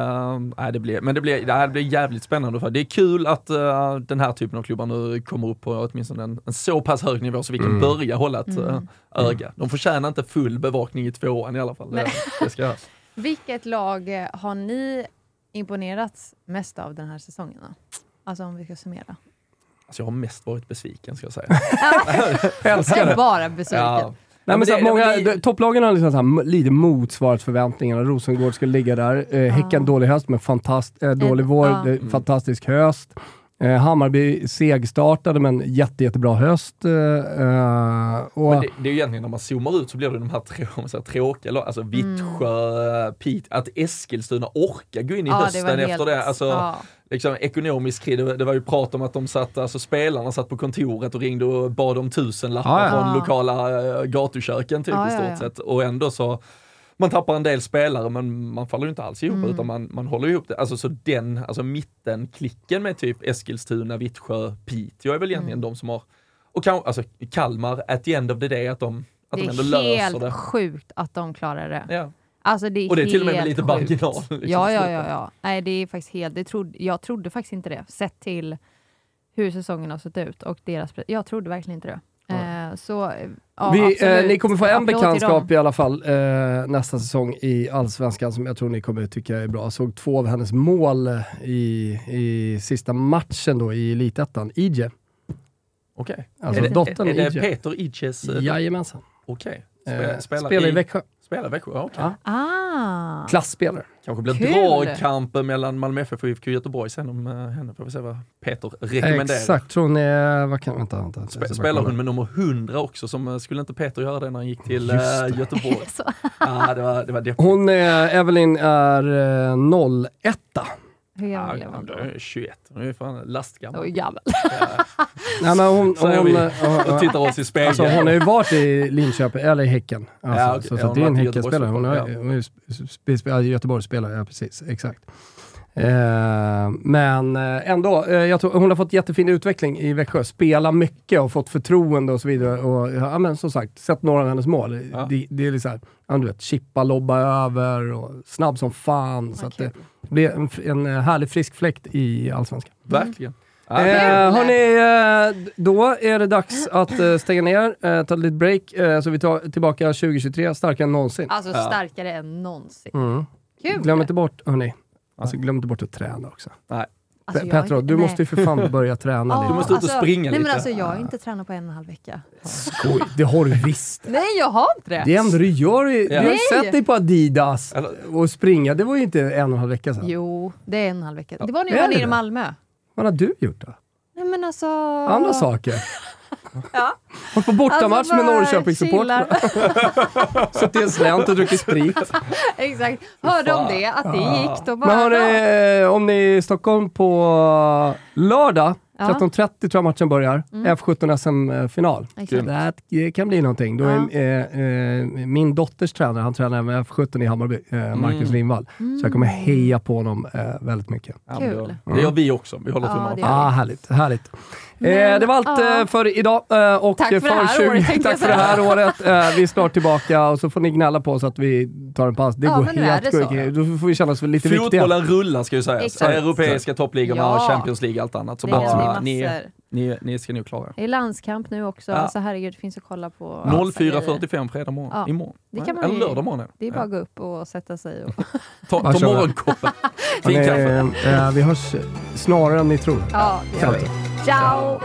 nej det blir, men det blir, det här blir jävligt spännande. För det är kul att eh, den här typen av klubbar nu kommer upp på åtminstone en, en så pass hög nivå så vi kan Mm. börja hålla ett Mm. eh, öga. De förtjänar inte full bevakning i tvåan i alla fall. Det, Nej. det ska, [laughs] Vilket lag eh, har ni imponerats mest av den här säsongen? Då? Alltså om vi ska summera. Alltså jag har mest varit besviken ska jag säga. [laughs] Älskar det! bara besviken. Ja. Nej, men så det- att många, det topplagen har liksom så här, lite motsvarat förväntningarna. Rosengård ska ligga där. Eh, Häcken dålig höst, men fantast, eh, dålig vår, ja. eh, fantastisk höst. Eh, Hammarby segstartade men jätte, jättebra höst. Eh, eh och... Det, det, är ju egentligen när man zoomar ut så blir det de här trå, tråkiga, alltså Vittsjö, mm. Pite, att Eskilstuna orkar gå in i ja, hösten det efter det. Alltså, ja. liksom, ekonomisk kris, det, det, var ju prat om att de satt, alltså spelarna satt på kontoret och ringde och bad om tusen lappar ja, från lokala äh, gatuköken typ i stort sett. Och ändå så man tappar en del spelare men man faller ju inte alls ihop mm. utan man, man håller ihop det. Alltså så den, alltså mittenklicken med typ Eskilstuna, Vittsjö, Piteå är väl egentligen mm. de som har, och kan, alltså Kalmar, at the end of the day, att de, att de ändå löser det. Det är helt sjukt att de klarar det. Ja. Alltså det och det är till och med med lite marginal. Liksom, ja, ja, ja, ja. Nej, det är faktiskt helt, det trodde, jag trodde faktiskt inte det, sett till hur säsongen har sett ut och deras, jag trodde verkligen inte det. Eh, så, ja, Vi, eh, ni kommer få en bekantskap i alla fall eh, nästa säsong i Allsvenskan som jag tror ni kommer tycka är bra. Jag såg två av hennes mål eh, i, i sista matchen då i Elitettan. Ije. Okej. Okay. Alltså är det, dottern är, är det Peter Ijes? Eh, Jajamensan. Okej. Okay. Spelar, spelar, spelar i, i Växjö. Spelar Växjö, okej. Okay. Ah. Klasspelare. Kanske blir dragkamp mellan Malmö FF och IFK Göteborg sen om uh, henne. Får vi se vad Peter rekommenderar. Exakt, tror hon är... Vad kan, vänta, vänta. Sp spelar hon med nummer 100 också? Som, uh, skulle inte Peter göra det när han gick till uh, Göteborg? [laughs] ah, det var, det var hon är, Evelyn är uh, 01 hur gammal är hon då? 21, hon är fan lastgammal. Hon är gammal. Nej, men hon, hon, hon, hon, tittar oss i spegeln. Alltså, hon har ju varit i Linköping, eller i Häcken. Alltså, ja, okay. så, så ja, det är en Häckenspelare. Hon har ja. Göteborgsspelare, ja precis. Exakt. Eh, men eh, ändå, eh, jag tror, hon har fått jättefin utveckling i Växjö. Spela mycket och fått förtroende och så vidare. Och, ja, men som sagt, sett några av hennes mål. Ja. Det, det, är liksom här, ja, du vet, chippa, lobba över och snabb som fan. Okay. Så att det blir en, en härlig frisk fläkt i Allsvenskan. Mm. Verkligen. Eh, hörni, eh, då är det dags att eh, stänga ner, eh, ta ett litet break, eh, så vi tar tillbaka 2023 starkare än någonsin. Alltså starkare ja. än någonsin. Mm. Kul! Glöm inte bort, hörni, Alltså glöm inte bort att träna också. Nej. Alltså, Petro, du nej. måste ju för fan börja träna. du måste ut och alltså, springa nej, lite. Men alltså, jag har inte tränat på en och en halv vecka. Skoj, det har du visst. nej, jag har inte det. Det enda du gör, är, ja. du har sett dig på Adidas och springa. Det var ju inte en och en halv vecka sedan. Jo, det är en och en halv vecka. Det var när jag var nere i Malmö. Vad har du gjort då? Nej men alltså... Andra saker? Ja. Varit på bortamatch alltså med Norrköpingssupportrarna. [laughs] Suttit i en slänt och druckit sprit. Exakt. Hörde om det, att det gick. Då bara, Men hörni, om ni är i Stockholm på lördag 13.30 tror jag matchen börjar. Mm. F17 SM-final. Det kan bli någonting. Då är, eh, eh, min dotters tränare, han tränar med F17 i Hammarby, eh, Marcus mm. Lindvall. Mm. Så jag kommer heja på honom eh, väldigt mycket. Kul. Det gör vi också. Vi håller tummarna. Ja, ah, härligt. härligt. Men, det var allt ja. för idag. och tack för, för det här 20, året. Tack för det här året. vi är snart [laughs] tillbaka och så får ni gnälla på oss att vi tar en paus. Det ja, går helt sjukt. Då får vi känna oss lite Fotbollen viktiga. Fotbollen rullar ska ju sägas. Europeiska toppligorna ja. och Champions League och allt annat. Så bara, ni, ni, ni ska nog klara Det är landskamp nu också. Ja. Alltså, herregud, det finns att kolla på. 04.45 fredag morgon. Ja. Imorgon. Det kan man Eller lördag morgon. Det är bara att gå upp och sätta sig. Och [laughs] ta ta morgonkoppen. Fin kaffe. Eh, vi hörs snarare än ni tror. Ja, det gör vi. 招